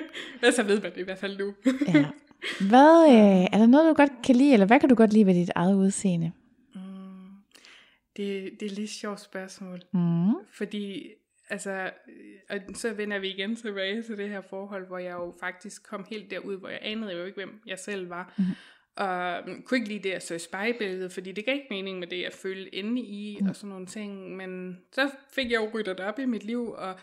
Men så ved man det i hvert fald nu. Ja. Hvad, øh, er der noget, du godt kan lide, eller hvad kan du godt lide ved dit eget udseende? Det, det er lidt sjovt spørgsmål. Mm. Fordi, altså, og så vender vi igen tilbage til det her forhold, hvor jeg jo faktisk kom helt derud, hvor jeg anede jo ikke, hvem jeg selv var. Mm. og mm, kunne ikke lide det at i spejlbilledet, fordi det gav ikke mening med det, jeg følte inde i, mm. og sådan nogle ting. Men så fik jeg jo ryddet op i mit liv, og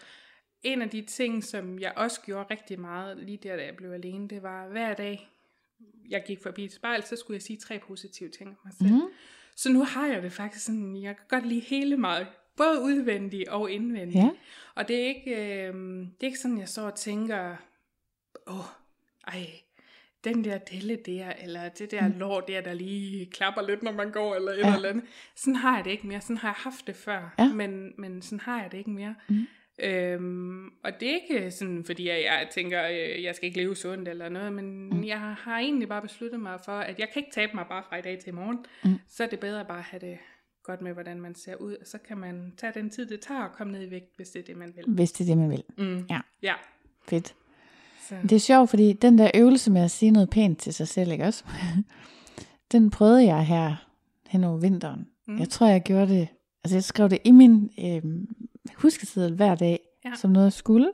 en af de ting, som jeg også gjorde rigtig meget, lige der, da jeg blev alene, det var hver dag, jeg gik forbi et spejl, så skulle jeg sige tre positive ting om mig selv. Mm. Så nu har jeg det faktisk sådan, jeg kan godt lide hele meget, både udvendigt og indvendigt. Ja. Og det er ikke, øh, det er ikke sådan, jeg så og tænker, åh, oh, ej, den der delle der, eller det der mm. lår der, der lige klapper lidt, når man går, eller et Ja. eller andet. Sådan har jeg det ikke mere. Sådan har jeg haft det før, Ja. men, men sådan har jeg det ikke mere. Mm. Øhm, og det er ikke sådan, fordi jeg, jeg tænker, øh, jeg skal ikke leve sundt eller noget, men mm. jeg har egentlig bare besluttet mig for, at jeg kan ikke tabe mig bare fra i dag til i morgen. Mm. Så er det bedre bare at have det godt med, hvordan man ser ud, og så kan man tage den tid, det tager at komme ned i vægt, hvis det er det, man vil. Hvis det er det, man vil. Mm. Ja. Ja. Fedt. Så. Det er sjovt, fordi den der øvelse med at sige noget pænt til sig selv, ikke også? den prøvede jeg her hen over vinteren. Mm. Jeg tror, jeg gjorde det, altså jeg skrev det i min øh, huskeseddel hver dag, Ja. som noget jeg skulle.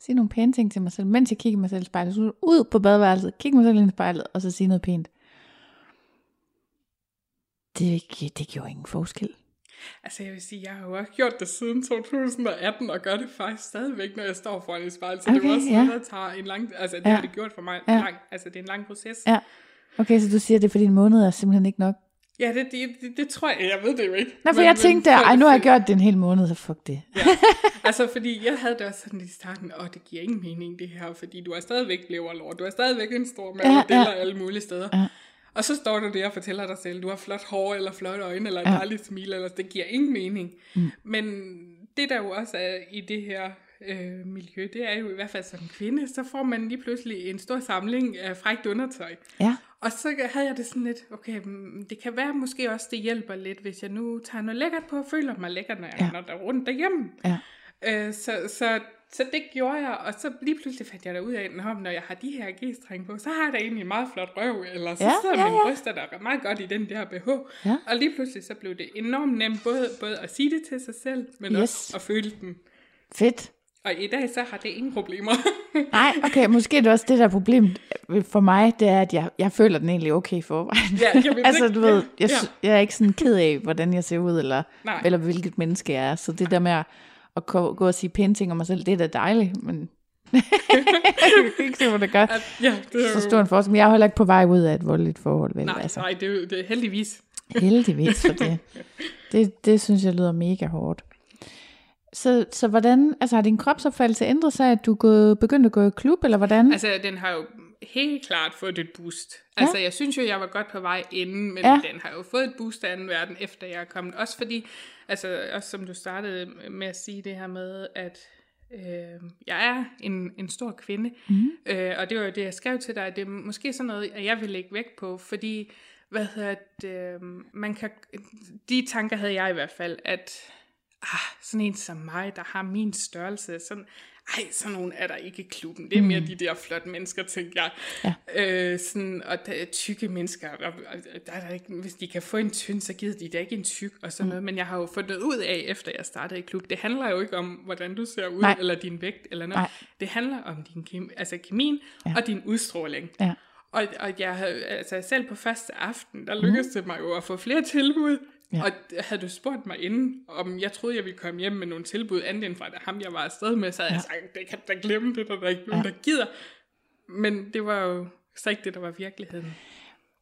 Sige nogle pæne ting til mig selv, mens jeg kiggede mig selv i spejlet. Så ud på badeværelset, kigge mig selv i spejlet, og så sige noget pænt. Det, det gjorde ingen forskel. Altså jeg vil sige, jeg har jo også gjort det siden 2018, og gør det faktisk stadigvæk, når jeg står foran et spejl. Så okay, det er også ja. noget, der tager en lang... Altså det Ja. har det gjort for mig. Ja. Lang, altså det er en lang proces. Ja. Okay, så du siger, det er fordi en måned er simpelthen ikke nok? Ja, det, det, det, det tror jeg, jeg ved det jo ikke. Nej, for Men- jeg men tænkte, for- ej, nu har jeg gjort det en hel måned, så fuck det. Ja. Altså, fordi jeg havde det også sådan i starten, åh, det giver ingen mening det her, fordi du har stadigvæk leverlår, du har stadigvæk en stor mave, Ja, ja, alle mulige steder. Ja. Og så står du der og fortæller dig selv, du har flot hår, eller flotte øjne, eller et ja. dejligt smil, eller det giver ingen mening. Mm. Men det der jo også er i det her øh, miljø, det er jo i hvert fald som kvinde, så får man lige pludselig en stor samling af frækt undertøj. Ja, Og så havde jeg det sådan lidt, okay, mm, det kan være måske også, det hjælper lidt, hvis jeg nu tager noget lækkert på og føler mig lækker, når jeg Ja. der rundt derhjemme. ja. Øh, så, så, så det gjorde jeg, og så lige pludselig fandt jeg der ud af, at når jeg har de her g-strenge på, så har jeg da egentlig en meget flot røv, eller så Ja, sidder ja, ja, mine bryster der meget godt i den der BH. Ja. Og lige pludselig så blev det enormt nemt både, både at sige det til sig selv, men Yes. også at føle den. Fedt. Og i dag så har det ingen problemer. Nej, okay, måske er det også det, der er problemet for mig, det er, at jeg, jeg føler den egentlig okay i forvejen. Ja, jeg ved altså, du ved, jeg, ja. jeg er ikke sådan ked af, hvordan jeg ser ud, eller, Nej. eller hvilket menneske jeg er. Så det der med at, at gå gå og sige pæne ting om mig selv, det er da dejligt, men jeg kan ikke se, hvad det gør. At, ja, det er Så stor en forskel. Men jeg er heller ikke på vej ud af et voldeligt forhold, vel? Nej, altså. nej, det er, det er heldigvis. Heldigvis for det. det. Det synes jeg lyder mega hårdt. Så, så hvordan, altså har din kropsopfattelse ændret sig, at du er gået, begyndt at gå i klub, eller hvordan? Altså, den har jo helt klart fået et boost. Altså, jeg synes jo, jeg var godt på vej inden, men Ja. ja. den har jo fået et boost af anden verden, efter jeg er kommet. Også fordi, altså, også som du startede med at sige det her med, at øh, jeg er en, en stor kvinde, mm. øh, og det var jo det, jeg skrev til dig, det er måske sådan noget, at jeg vil lægge vægt på, fordi, hvad hedder det, øh, man kan, de tanker havde jeg i hvert fald, at ah, sådan en som mig, der har min størrelse, sådan, ej, sådan nogen er der ikke i klubben. Det er mere de der flotte mennesker, tænker jeg. Ja. Øh, sådan, og der er tykke mennesker, og, og der er der ikke, hvis de kan få en tynd, så gider de da ikke en tyk og sådan noget. Men jeg har jo fundet ud af, efter jeg startede i klub, det handler jo ikke om, hvordan du ser ud, Nej. Eller din vægt, eller noget. Nej. Det handler om din kemi, altså kemien ja. og din udstråling. Ja. Og, og jeg havde, altså selv på første aften, der lykkedes det mig jo at få flere tilbud. Ja. Og havde du spurgt mig inden, om jeg troede, jeg ville komme hjem med nogle tilbud, andet end fra det, ham, jeg var afsted med, så havde ja. jeg sagt, det kan da glemme det, der er der ikke nogen, Ja. der gider. Men det var jo så ikke det, der var virkeligheden.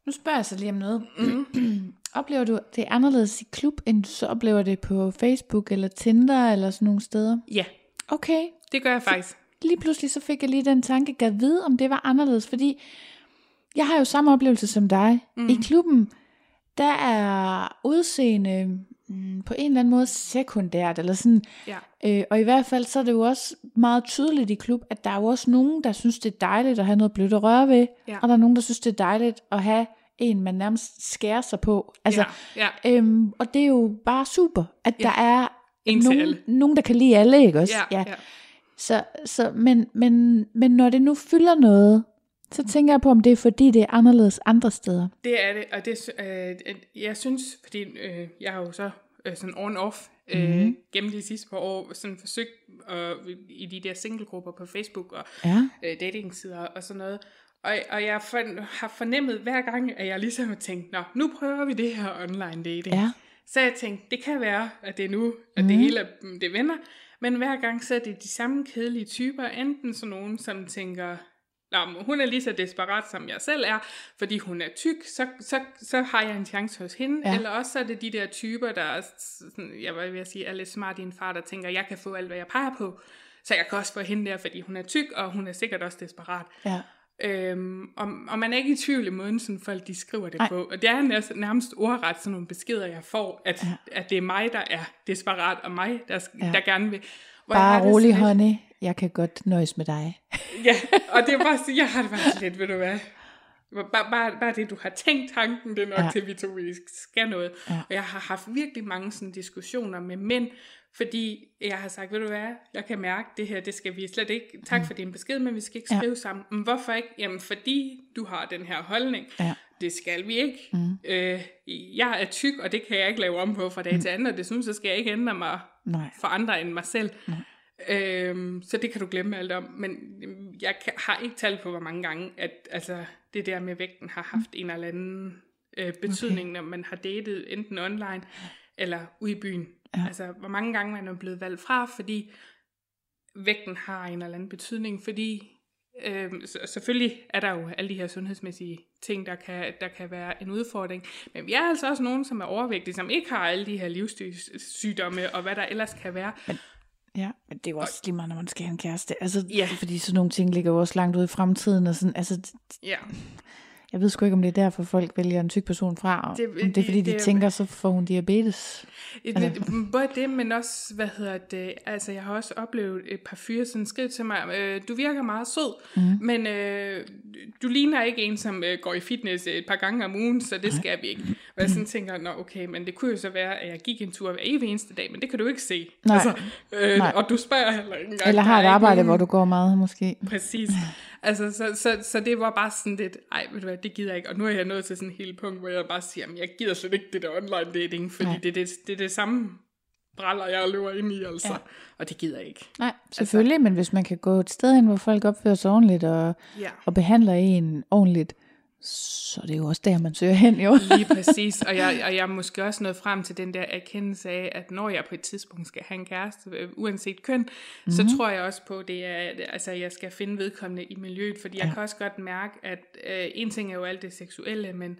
Nu spørger jeg så lige om noget. Mm. oplever du det er anderledes i klub, end du så oplever det på Facebook eller Tinder eller sådan nogle steder? Ja, Okay, det gør jeg faktisk. lige pludselig så fik jeg lige den tanke, at vide, om det var anderledes, fordi jeg har jo samme oplevelse som dig. Mm. I klubben, der er udseende mm, på en eller anden måde sekundært, eller sådan, Ja. øh, og i hvert fald så er det jo også meget tydeligt i klub, at der er jo også nogen, der synes, det er dejligt at have noget blødt at røre ved, Ja. og der er nogen, der synes, det er dejligt at have en, man nærmest skærer sig på. Altså, ja, ja. Øhm, og det er jo bare super, at Ja. der er nogen, nogen, der kan lide alle, ikke også? Ja, ja. Så, så, men, men, men når det nu fylder noget, så tænker jeg på, om det er fordi, det er anderledes andre steder. Det er det, og det, øh, jeg synes, fordi øh, jeg har jo så øh, sådan on-off øh, Mhm. mm. gennem de sidste par år sådan forsøgt øh, i de der singlegrupper på Facebook og Ja. øh, datingsider og sådan noget, Og, og jeg for, har fornemmet hver gang, at jeg ligesom har tænkt, nå, nu prøver vi det her online dating. Ja. Så jeg tænkte, det kan være, at det er nu, at mm. det hele er- det vender. Men hver gang så er det de samme kedelige typer. Enten sådan nogen, som tænker, Nå, men hun er lige så desperat, som jeg selv er, fordi hun er tyk, så, så, så har jeg en chance hos hende. Ja. Eller også så er det de der typer, der er, sådan, jeg vil jeg sige, er lidt smart i en far, der tænker, jeg kan få alt, hvad jeg peger på. Så jeg kan også få hende der, fordi hun er tyk, og hun er sikkert også desperat. Ja. Øhm, og, og man er ikke i tvivl i måden, sådan folk de skriver det Nej. på. Og det er nærmest, nærmest ordret sådan nogle beskeder, jeg får, at, Ja. at det er mig, der er desperat, og mig, der, ja. der gerne vil. Hvor Bare rolig, lidt- honey. Jeg kan godt nøjes med dig. Ja, og det er bare jeg har det bare lidt, ved du hvad. Bare, bare, bare det, du har tænkt tanken, det er nok Ja. til, vi to vi skal noget. Ja. Og jeg har haft virkelig mange sådan diskussioner med mænd, fordi jeg har sagt, ved du hvad, jeg kan mærke det her, det skal vi slet ikke, tak for din besked, men vi skal ikke Mm. Ja. skrive sammen. Men hvorfor ikke? Jamen fordi du har den her holdning. Ja. Det skal vi ikke. Mm. Øh, jeg er tyk, og det kan jeg ikke lave om på fra dag til anden, og desuden så skal jeg ikke ændre mig Nej. for andre end mig selv. Øhm, så det kan du glemme alt om. Men øhm, jeg kan, har ikke tal på, hvor mange gange, at altså, det der med vægten har haft en eller anden øh, betydning, okay. når man har datet enten online eller ude i byen. Ja. Altså, hvor mange gange man er blevet valgt fra, fordi vægten har en eller anden betydning, fordi Øhm, så, selvfølgelig er der jo alle de her sundhedsmæssige ting, der kan, der kan være en udfordring. Men vi er altså også nogen, som er overvægtige, som ikke har alle de her livsstilssygdomme, og hvad der ellers kan være. Ja, men det er jo også lige meget, når man skal have en kæreste. Altså, Ja. fordi sådan nogle ting ligger jo også langt ude i fremtiden. Og sådan, altså, Ja, jeg ved sgu ikke, om det er derfor, folk vælger en tyk person fra. og Det- om det er fordi, de det- tænker, så får hun diabetes. Et, altså. Både det, men også, hvad hedder det, altså jeg har også oplevet et par fyre sådan skrive til mig, øh, du virker meget sød, mm. men øh, du ligner ikke en, som øh, går i fitness et par gange om ugen, så det skal vi ikke. Og jeg sådan tænker, nå okay, men det kunne jo så være, at jeg gik en tur hver evig eneste dag, men det kan du ikke se. Nej. Altså, øh, Nej. Og du spørger heller ikke engang. Eller har et arbejde, nogen- hvor du går meget, måske. Præcis. Altså, så, så, så det var bare sådan lidt, ej, ved du hvad, det gider jeg ikke. Og nu er jeg nået til sådan en helt punkt, hvor jeg bare siger, jamen, jeg gider slet ikke det der online dating, fordi Nej. det, det, det er det samme bræller, jeg løber ind i, altså. Ja. Og det gider jeg ikke. Nej, selvfølgelig, men hvis man kan gå et sted hen, hvor folk opfører sig ordentligt og, Ja. og behandler en ordentligt, så er det jo også der, man søger hen, jo. Lige præcis, og jeg, og jeg er måske også nået frem til den der erkendelse af, at når jeg på et tidspunkt skal have en kæreste, øh, uanset køn, mm-hmm. så tror jeg også på, det er, at altså, jeg skal finde vedkommende i miljøet, fordi jeg Ja. kan også godt mærke, at øh, en ting er jo alt det seksuelle, men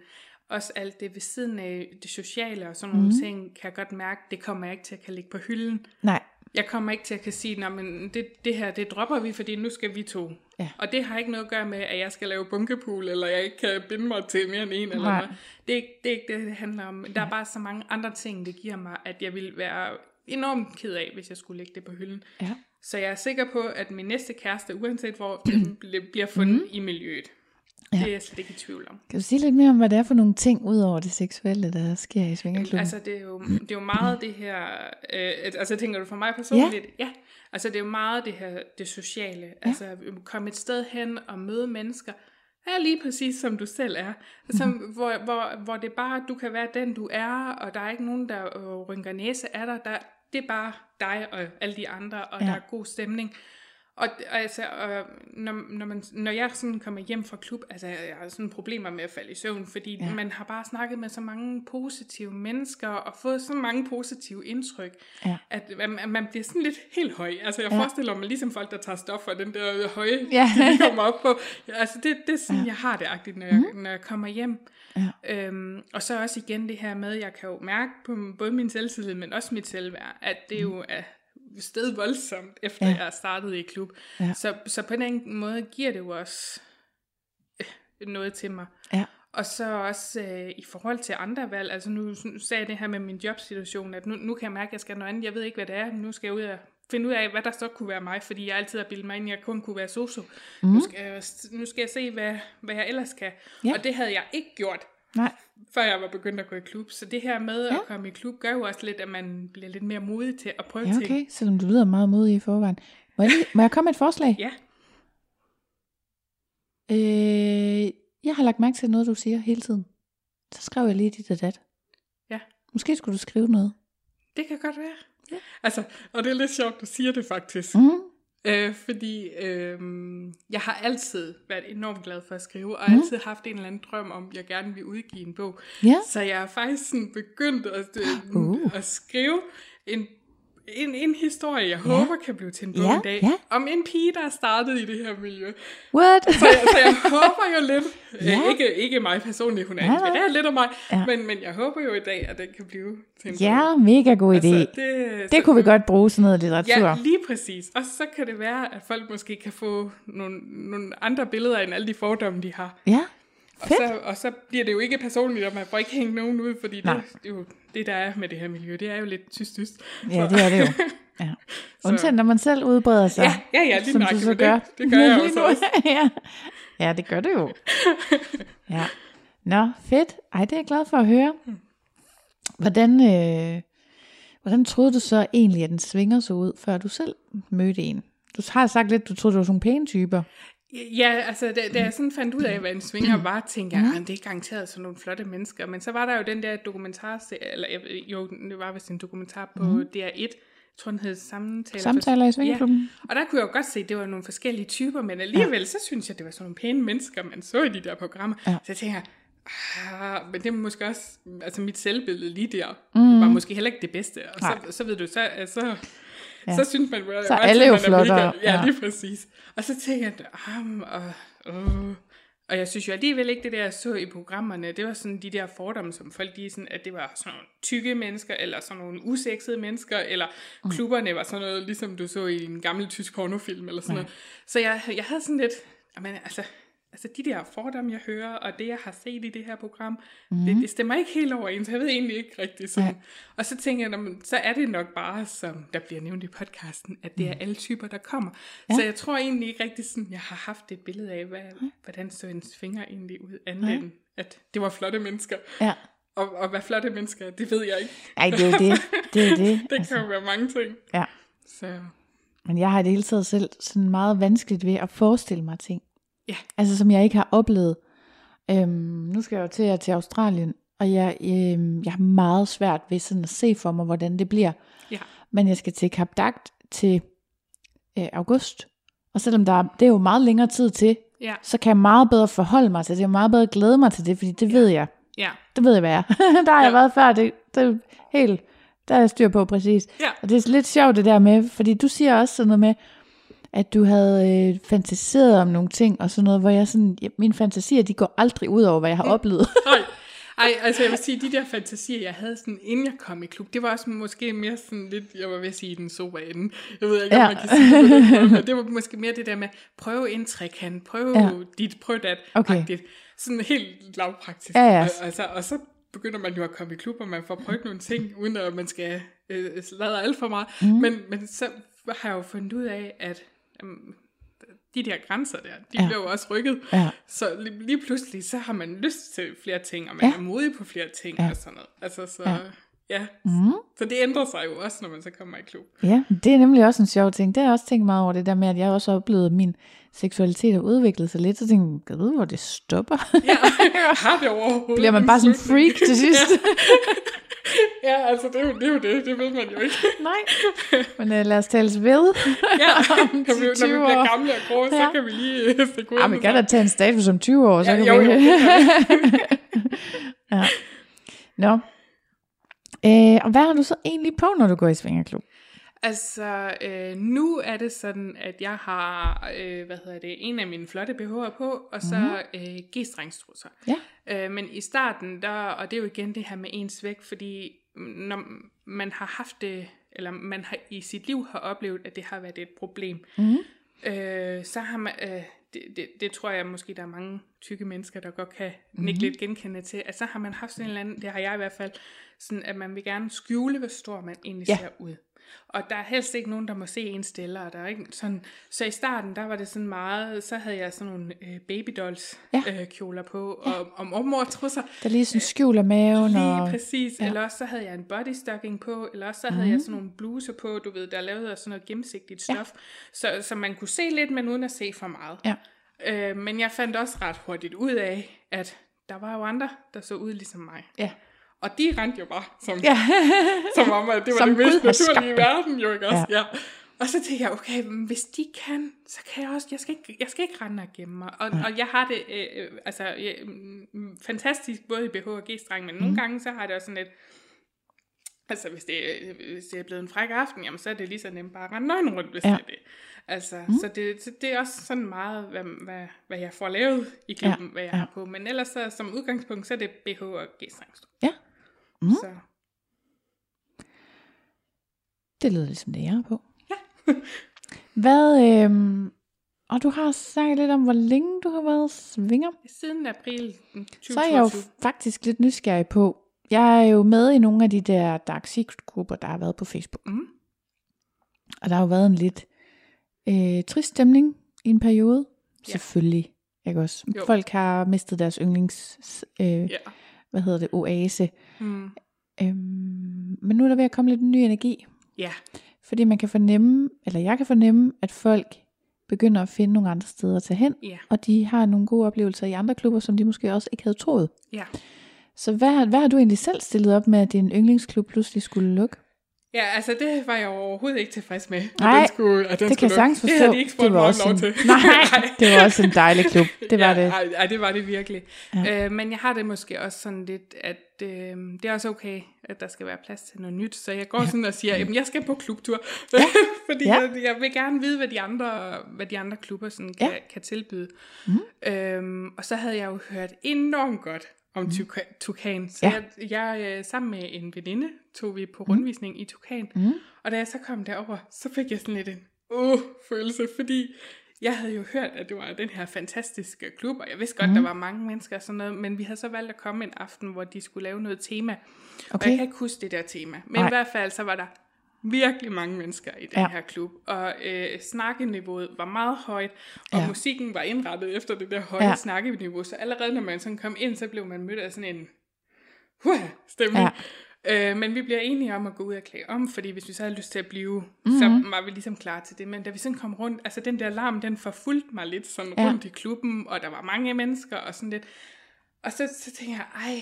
også alt det ved siden af det sociale og sådan nogle mm-hmm. ting, kan jeg godt mærke, det kommer jeg ikke til at kan lægge på hylden. Nej, Jeg kommer ikke til at kan sige, "Nå, men det, det her, det dropper vi, fordi nu skal vi to. Ja. Og det har ikke noget at gøre med, at jeg skal lave bunkepool, eller jeg ikke kan binde mig til mere end en. Eller Nej. noget. Det, er ikke, det er ikke det, det handler om. Der er bare så mange andre ting, det giver mig, at jeg vil være enormt ked af, hvis jeg skulle lægge det på hylden. ja. Så jeg er sikker på, at min næste kæreste, uanset hvor, bliver fundet mm. i miljøet. Ja. Det er jeg slet ikke i tvivl om. Kan du sige lidt mere om, hvad det er for nogle ting, ud over det seksuelle, der sker i svingerklubben? Altså, det er jo, det er jo meget det her... Øh, altså, tænker du for mig personligt? Ja. ja. Altså, det er jo meget det her, det sociale. Ja. Altså, komme et sted hen og møde mennesker. Ja, lige præcis som du selv er. Som, Mhm. mm-hmm. hvor, hvor, hvor det er bare, du kan være den, du er, og der er ikke nogen, der øh, rynker næse af dig. Der, det er bare dig og alle de andre, og ja. der er god stemning. Og og altså, og når, når, man, når jeg sådan kommer hjem fra klub, altså jeg har sådan problemer med at falde i søvn, fordi Ja. man har bare snakket med så mange positive mennesker, og fået så mange positive indtryk, Ja. at man, at man bliver sådan lidt helt høj. Altså jeg Ja. forestiller mig ligesom folk, der tager stoffer, den der høje, Ja. de kommer op på. Altså det, det er sådan, ja. jeg har det agtigt, når jeg, mm. når jeg kommer hjem. Ja. Øhm, og så også igen det her med, jeg kan jo mærke på både min selvtillid, men også mit selvværd, at det jo er sted voldsomt, efter Ja. jeg er startet i klub. Ja. Så, så på den måde giver det jo også øh, noget til mig. Ja. Og så også øh, i forhold til andre valg, altså nu, nu sagde jeg det her med min jobsituation, at nu, nu kan jeg mærke, at jeg skal noget andet. Jeg ved ikke, hvad det er, nu skal jeg ud og finde ud af, hvad der så kunne være mig, fordi jeg altid har bildet mig ind, at jeg kun kunne være sosu. Mm. Nu, skal jeg, nu skal jeg se, hvad, hvad jeg ellers kan. Ja. Og det havde jeg ikke gjort, Nej, før jeg var begyndt at gå i klub. Så det her med Ja. ja. at komme i klub, gør jo også lidt, at man bliver lidt mere modig til at prøve ja, ting. okay, selvom du lyder meget modig i forvejen. Må jeg, lige, må jeg komme med et forslag? Ja. Øh, jeg har lagt mærke til noget, du siger hele tiden. Så skrev jeg lige dit og dat. Ja. Måske skulle du skrive noget. Det kan godt være. Ja. Altså, og det er lidt sjovt, du siger det faktisk. Mm. Øh, fordi øh, jeg har altid været enormt glad for at skrive, og mm. altid haft en eller anden drøm om, at jeg gerne vil udgive en bog. Ja. Så jeg er faktisk sådan begyndt at, øh, Uh. at skrive en, en, en historie, jeg ja. håber kan blive til en bog Ja, en dag, ja. om en pige, der er startet i det her miljø. What? Så jeg, så jeg håber jo lidt, Ja. ja. ikke, ikke mig personligt, hun er Ja, inspireret lidt af mig, Ja. men, men jeg håber jo i dag, at den kan blive til en bog. Ja, mega god idé. Altså, det, Det kunne vi godt bruge sådan noget litteratur. Ja, lige præcis. Og så kan det være, at folk måske kan få nogle, nogle andre billeder end alle de fordomme, de har. Ja, Og fedt. så, og så bliver det jo ikke personligt, og man får ikke hængt nogen ud, fordi det, Nej. det, er jo, det, der er med det her miljø, det er jo lidt tyst-tyst. Ja, det er det jo. Ja. Undtagen, når man selv udbreder sig. Ja, ja, ja, lige som du så men gør. det- det gør jeg jo Lige så nu. også. ja. ja, det gør det jo. Ja. Nå, fedt. Ej, det er jeg glad for at høre. Hvordan, øh, hvordan troede du så egentlig, at den svinger så ud, før du selv mødte en? Du har sagt lidt, du troede, du var sådan nogle pæne typer. Ja, altså da, da jeg sådan fandt ud af, hvad en svinger var, tænkte jeg, at det er garanteret sådan nogle flotte mennesker. Men så var der jo den der dokumentar, eller jo, det var vist en dokumentar på mm. DR1, jeg tror den hed Samtaler. Samtaler i Svingerklubben. Ja. Og der kunne jeg jo godt se, at det var nogle forskellige typer, men alligevel ja. så synes jeg, det var sådan nogle pæne mennesker, man så i de der programmer. Ja. Så jeg tænker, ah, men det er måske også, altså mit selvbillede lige der, mm. var måske heller ikke det bedste. Og så, Nej. så ved du, så, så, Ja. så synes man, jo Så alle jo flottere. Ja, Ja. ja, lige præcis. Og så tænker jeg, ah, og, uh, og jeg synes jo alligevel ikke, det der jeg så i programmerne, det var sådan de der fordomme, som folk de sådan, at det var sådan nogle tykke mennesker, eller sådan nogle usexede mennesker, eller Mm. klubberne var sådan noget, ligesom du så i en gammel tysk pornofilm, eller sådan noget. Så jeg, jeg havde sådan lidt, jamen altså, altså de der fordomme, jeg hører, og det, jeg har set i det her program, Mhm. mm. det, det stemmer ikke helt overens. Jeg ved egentlig ikke rigtigt sådan. Ja. Og så tænker jeg, "Nå, men så er det nok bare, som der bliver nævnt i podcasten, at det er alle typer, der kommer. Mhm. Ja. Ja. Så jeg tror egentlig ikke rigtigt sådan, jeg har haft et billede af, hvad, hvordan så en finger egentlig ud, andet end at det var flotte mennesker. Ja. Og, og hvad flotte mennesker er, det ved jeg ikke. Ej, det er jo det. Det er det. Det kan jo være mange ting. Ja. Så Men jeg har det hele taget selv sådan meget vanskeligt ved at forestille mig ting. Ja. Altså som jeg ikke har oplevet. Øhm, nu skal jeg jo til, at til Australien, og jeg, øhm, jeg har meget svært ved sådan at se for mig, hvordan det bliver. ja, Men jeg skal til Kap Dagt til øh, august. Og selvom der er, det er jo meget længere tid til, ja, så kan jeg meget bedre forholde mig til det. Jeg meget bedre glæde mig til det, fordi det ved jeg. ja, Det ved jeg, hvad jeg er. der har jeg Ja. været før. Det, det er helt, der er jeg styr på præcis. ja. Og det er lidt sjovt det der med, fordi du siger også sådan noget med, at du havde øh, fantaseret om nogle ting, og sådan noget, hvor jeg sådan, ja, mine fantasier, de går aldrig ud over, hvad jeg har oplevet. Ej, ej, altså jeg vil sige, de der fantasier, jeg havde sådan, inden jeg kom i klub, det var også måske mere sådan lidt, jeg var ved at sige den sober ende. Jeg ved ikke, om Ja. man kan sige det men det var måske mere det der med, prøve en trekant, prøve Ja. dit, prøv dat, Okay. agtigt. Sådan helt lavpraktisk. Ja, ja. Og, altså, og så begynder man jo at komme i klub, og man får prøvet nogle ting, uden at man skal øh, sladre alt for meget. Mm. Men, men så har jeg jo fundet ud af, at de der grænser der, de Ja. jo også rykket. Ja. Så lige, lige pludselig, så har man lyst til flere ting, og man Ja. er modig på flere ting ja. og sådan noget. Altså, så, Ja. Ja. ja. Mm. Så det ændrer sig jo også, når man så kommer i klub. Ja, det er nemlig også en sjov ting. Det har jeg også tænkt meget over, det der med, at jeg også har oplevet, at min seksualitet har udviklet sig lidt. Så tænkte jeg, vide, hvor det stopper? Ja, har det overhovedet Bliver man bare sådan en freak til sidst? Ja, altså, det er, jo, det er jo det. Det ved man jo ikke. Nej. Men uh, lad os tales ved. Ja, når vi, når vi 20 år. bliver gamle og grå, så Ja. kan vi lige stikke ud. Ja, man kan da tage en status om 20 år, så Ja, kan jo, vi... jo, det ja. Nå. Øh, og hvad har du så egentlig på, når du går i svingerklub? Altså, øh, nu er det sådan, at jeg har, øh, hvad hedder det, en af mine flotte BH'er på, og så mm. øh, G-strengstrusser. Ja. Øh, men i starten, der, og det er jo igen det her med ens vægt, fordi når man har haft det, eller man har i sit liv har oplevet, at det har været et problem, Mhm. øh, så har man, øh, det, det, det tror jeg måske, der er mange tykke mennesker, der godt kan Mhm. nikke lidt genkende til, at så har man haft sådan en eller anden, det har jeg i hvert fald, sådan at man vil gerne skjule, hvor stor man egentlig Ja. ser ud. Og der er helst ikke nogen, der må se en stille, og der er ikke sådan, så i starten, der var det sådan meget, så havde jeg sådan nogle øh, babydolls Ja. øh, kjoler på, og, og mormor trusser, Der lige sådan skjuler maven. Lige og... præcis. ja. Ja. Eller også så havde jeg en bodystocking på, eller også så havde jeg sådan nogle bluser på, du ved, der er lavet af sådan noget gennemsigtigt stof, så, så man kunne se lidt, men uden at se for meget. Ja. Øh, men jeg fandt også ret hurtigt ud af, at der var jo andre, der så ud ligesom mig. Ja. Og de rendte jo bare, som, Ja. som om, at det var Som det mest naturlige i verden, jo ikke også? Ja. ja. Og så tænkte jeg, okay, men hvis de kan, så kan jeg også, jeg skal ikke, jeg skal ikke rende og gemme mig. Og, og jeg har det, øh, øh, altså, jeg, mm, fantastisk, både i BH og G-streng, men mm. nogle gange, så har det også sådan lidt, altså hvis det, øh, hvis det er blevet en fræk aften, jamen så er det lige så nemt bare at rende nøgen rundt, hvis Ja. ja. det er det. Altså, mm. så, det, så det er også sådan meget, hvad, hvad, hvad jeg får lavet i klubben, ja. hvad jeg ja. har på. Men ellers så, som udgangspunkt, så er det BH og G-streng. Ja. Mm. Så Det lyder ligesom det, jeg er på. Ja. Hvad, øhm, og du har sagt lidt om, hvor længe du har været svinger. siden april 2022. Så er jeg jo faktisk lidt nysgerrig på, jeg er jo med i nogle af de der Dark Secret-grupper, der har været på Facebook. Mm. Og der har jo været en lidt øh, trist stemning i en periode. Ja. Selvfølgelig. Ikke også? Jo. Folk har mistet deres yndlings, øh, Ja. Hvad hedder det, oase. Mm. Øhm, men nu er der ved at komme lidt ny energi. Ja. Fordi man kan fornemme, eller jeg kan fornemme, at folk begynder at finde nogle andre steder at tage hen. Ja. Og de har nogle gode oplevelser i andre klubber, som de måske også ikke havde troet. Ja. Så hvad, hvad har du egentlig selv stillet op med, at din yndlingsklub pludselig skulle lukke? Ja, altså det var jeg overhovedet ikke tilfreds med. Nej, den skulle, at den det kan jeg sagtens forstå. Det havde de ikke spurgt mig om lov en, til. nej, det var også en dejlig klub. Det var ja, det. Ej, ej, det var det virkelig. Ja. Øh, men jeg har det måske også sådan lidt, at øh, det er også okay, at der skal være plads til noget nyt. Så jeg går ja. sådan og siger, at jeg skal på klubtur. Ja. Fordi Ja. jeg, jeg vil gerne vide, hvad de andre, hvad de andre klubber sådan kan, Ja. ja. kan tilbyde. Mm. Øhm, og så havde jeg jo hørt enormt godt om Tuka- Tukan. Så Ja. jeg, jeg øh, sammen med en veninde tog vi på rundvisning i Tukan. Mm. Og da jeg så kom derover, så fik jeg sådan lidt en uh, følelse, fordi jeg havde jo hørt, at det var den her fantastiske klub, og jeg vidste godt, mm. der var mange mennesker og sådan noget, men vi havde så valgt at komme en aften, hvor de skulle lave noget tema. Og Okay. jeg kan ikke huske det der tema, men Nej. i hvert fald så var der virkelig mange mennesker i den Ja. her klub, og øh, snakkeniveauet var meget højt, og Ja. musikken var indrettet efter det der høje Ja. snakkeniveau, så allerede når man sådan kom ind, så blev man mødt af sådan en huh, stemning. Ja. Øh, men vi bliver enige om at gå ud og klæde om, fordi hvis vi så havde lyst til at blive, mm-hmm. så var vi ligesom klar til det. Men da vi sådan kom rundt, altså den der larm, den forfulgte mig lidt sådan ja. rundt i klubben, og der var mange mennesker og sådan lidt. Og så, så tænkte jeg, ej,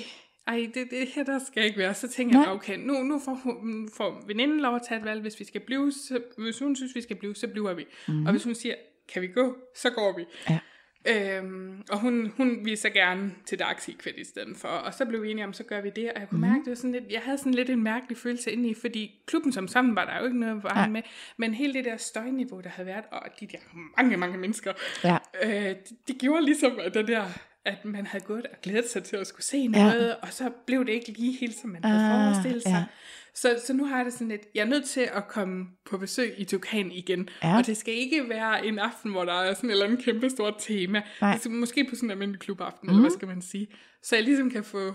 ej det, det her der skal ikke være. Så tænkte Nej. jeg, okay, nu, nu får, hun- får veninden lov at tage et valg. Hvis vi skal blive, så, hvis hun synes, vi skal blive, så bliver vi. Mm-hmm. Og hvis hun siger, kan vi gå, så går vi. Ja. Øhm, og hun, hun ville så gerne til Dark Secret i stedet for, og så blev vi enige om, så gør vi det, og jeg kunne mm. mærke, det var sådan lidt, jeg havde sådan lidt en mærkelig følelse inde i, fordi klubben som sådan var der jo ikke noget vejen med, men hele det der støjniveau, der havde været, og de der mange, mange mennesker, Ja. øh, det, det gjorde ligesom, at det der, at man havde gået og glædet sig til at skulle se Ja. noget, og så blev det ikke lige helt, som man havde Ah, forestillet sig. ja. Så, så nu har jeg det sådan lidt, jeg er nødt til at komme på besøg i Tukan igen. Ja. Og det skal ikke være en aften, hvor der er sådan et eller andet kæmpe stort tema. Nej. Altså, måske på sådan en almindelig klubaften, mm. eller hvad skal man sige. Så jeg ligesom kan få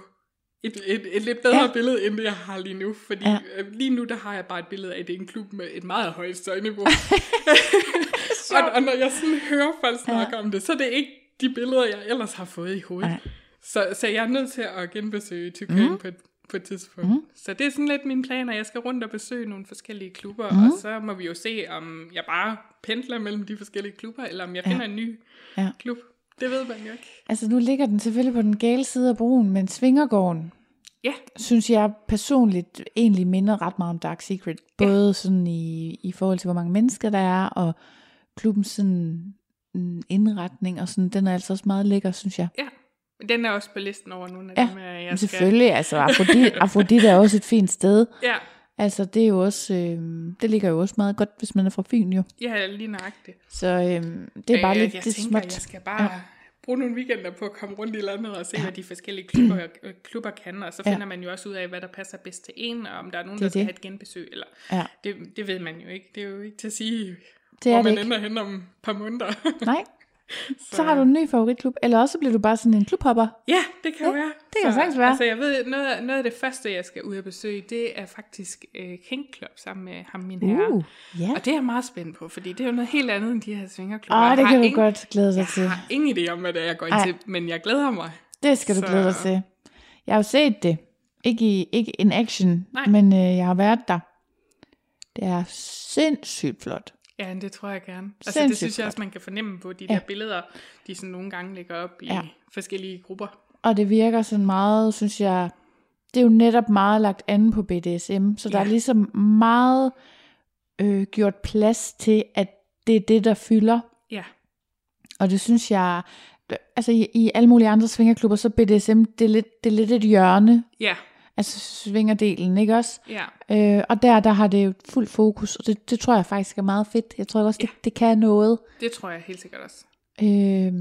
et, et, et lidt bedre Ja. ja. billede, end det jeg har lige nu. Fordi Ja. ja. lige nu, der har jeg bare et billede af, at det er en klub med et meget højt støjniveau. og, og når jeg sådan hører folk snakke ja. om det, så er det ikke de billeder, jeg ellers har fået i hovedet. Nej. Så, så jeg er nødt til at genbesøge Tukan mm. på, et, på et tidspunkt. Mm. Så det er sådan lidt min plan, at jeg skal rundt og besøge nogle forskellige klubber, mm. og så må vi jo se, om jeg bare pendler mellem de forskellige klubber, eller om jeg finder en ny Ja. klub. Det ved man jo ikke. Altså nu ligger den selvfølgelig på den gale side af broen, men Svingergården, Ja, synes jeg personligt egentlig minder ret meget om Dark Secret. Både sådan i, i forhold til, hvor mange mennesker der er, og klubbens sådan indretning, og sådan, den er altså også meget lækker, synes jeg. ja. Den er også på listen over nogle af Ja, dem, jeg Men skal... selvfølgelig, altså Afrodite, Afrodite er også et fint sted. Ja, Altså det er jo også, øh, det ligger jo også meget godt, hvis man er fra Fyn jo. ja, lige nøjagtigt. Så øh, det er bare jeg, lidt jeg det er tænker, småt. jeg skal bare ja. bruge nogle weekender på at komme rundt i landet og se, ja. hvad de forskellige klubber, øh, klubber kan, og så Ja. finder man jo også ud af, hvad der passer bedst til en, og om der er nogen, Det er der skal det. have et genbesøg, eller Ja, det, det ved man jo ikke. Det er jo ikke til at sige, det er hvor det man ikke. ender hen om et par måneder. Nej, så har du en ny favoritklub, eller også bliver du bare sådan en klubhopper. ja, det kan Ja, være. det kan sagtens være. Altså, jeg ved, noget, af- noget af det første, jeg skal ud og besøge, det er faktisk øh, King Club sammen med ham, min herre. Uh, ja. Og det er jeg meget spændt på, fordi det er jo noget helt andet end de her svingerklubber. Åh, Jeg det kan du ingen- godt glæde dig Jeg til. har ingen idé om, hvad det er, jeg går ind Ej. til, men jeg glæder mig. Det skal du Så- glæde dig til. Jeg har jo set det. Ikke, i, ikke in action, Nej. men øh, jeg har været der. Det er sindssygt flot. Ja, det tror jeg gerne. Altså, det synes jeg også, man kan fornemme på de Ja. der billeder, de sådan nogle gange lægger op i Ja. forskellige grupper. Og det virker sådan meget, synes jeg, det er jo netop meget lagt an på BDSM, så der Ja. er ligesom meget øh, gjort plads til, at det er det, der fylder. Ja. Og det synes jeg, altså i, i alle mulige andre svingerklubber, så BDSM, det er lidt, det er lidt et hjørne, Ja. Altså svingerdelen, ikke også? Ja. Øh, og der, der har det jo fuld fokus, og det, det tror jeg faktisk er meget fedt. Jeg tror også, det, det kan noget. Det tror jeg helt sikkert også. Øh,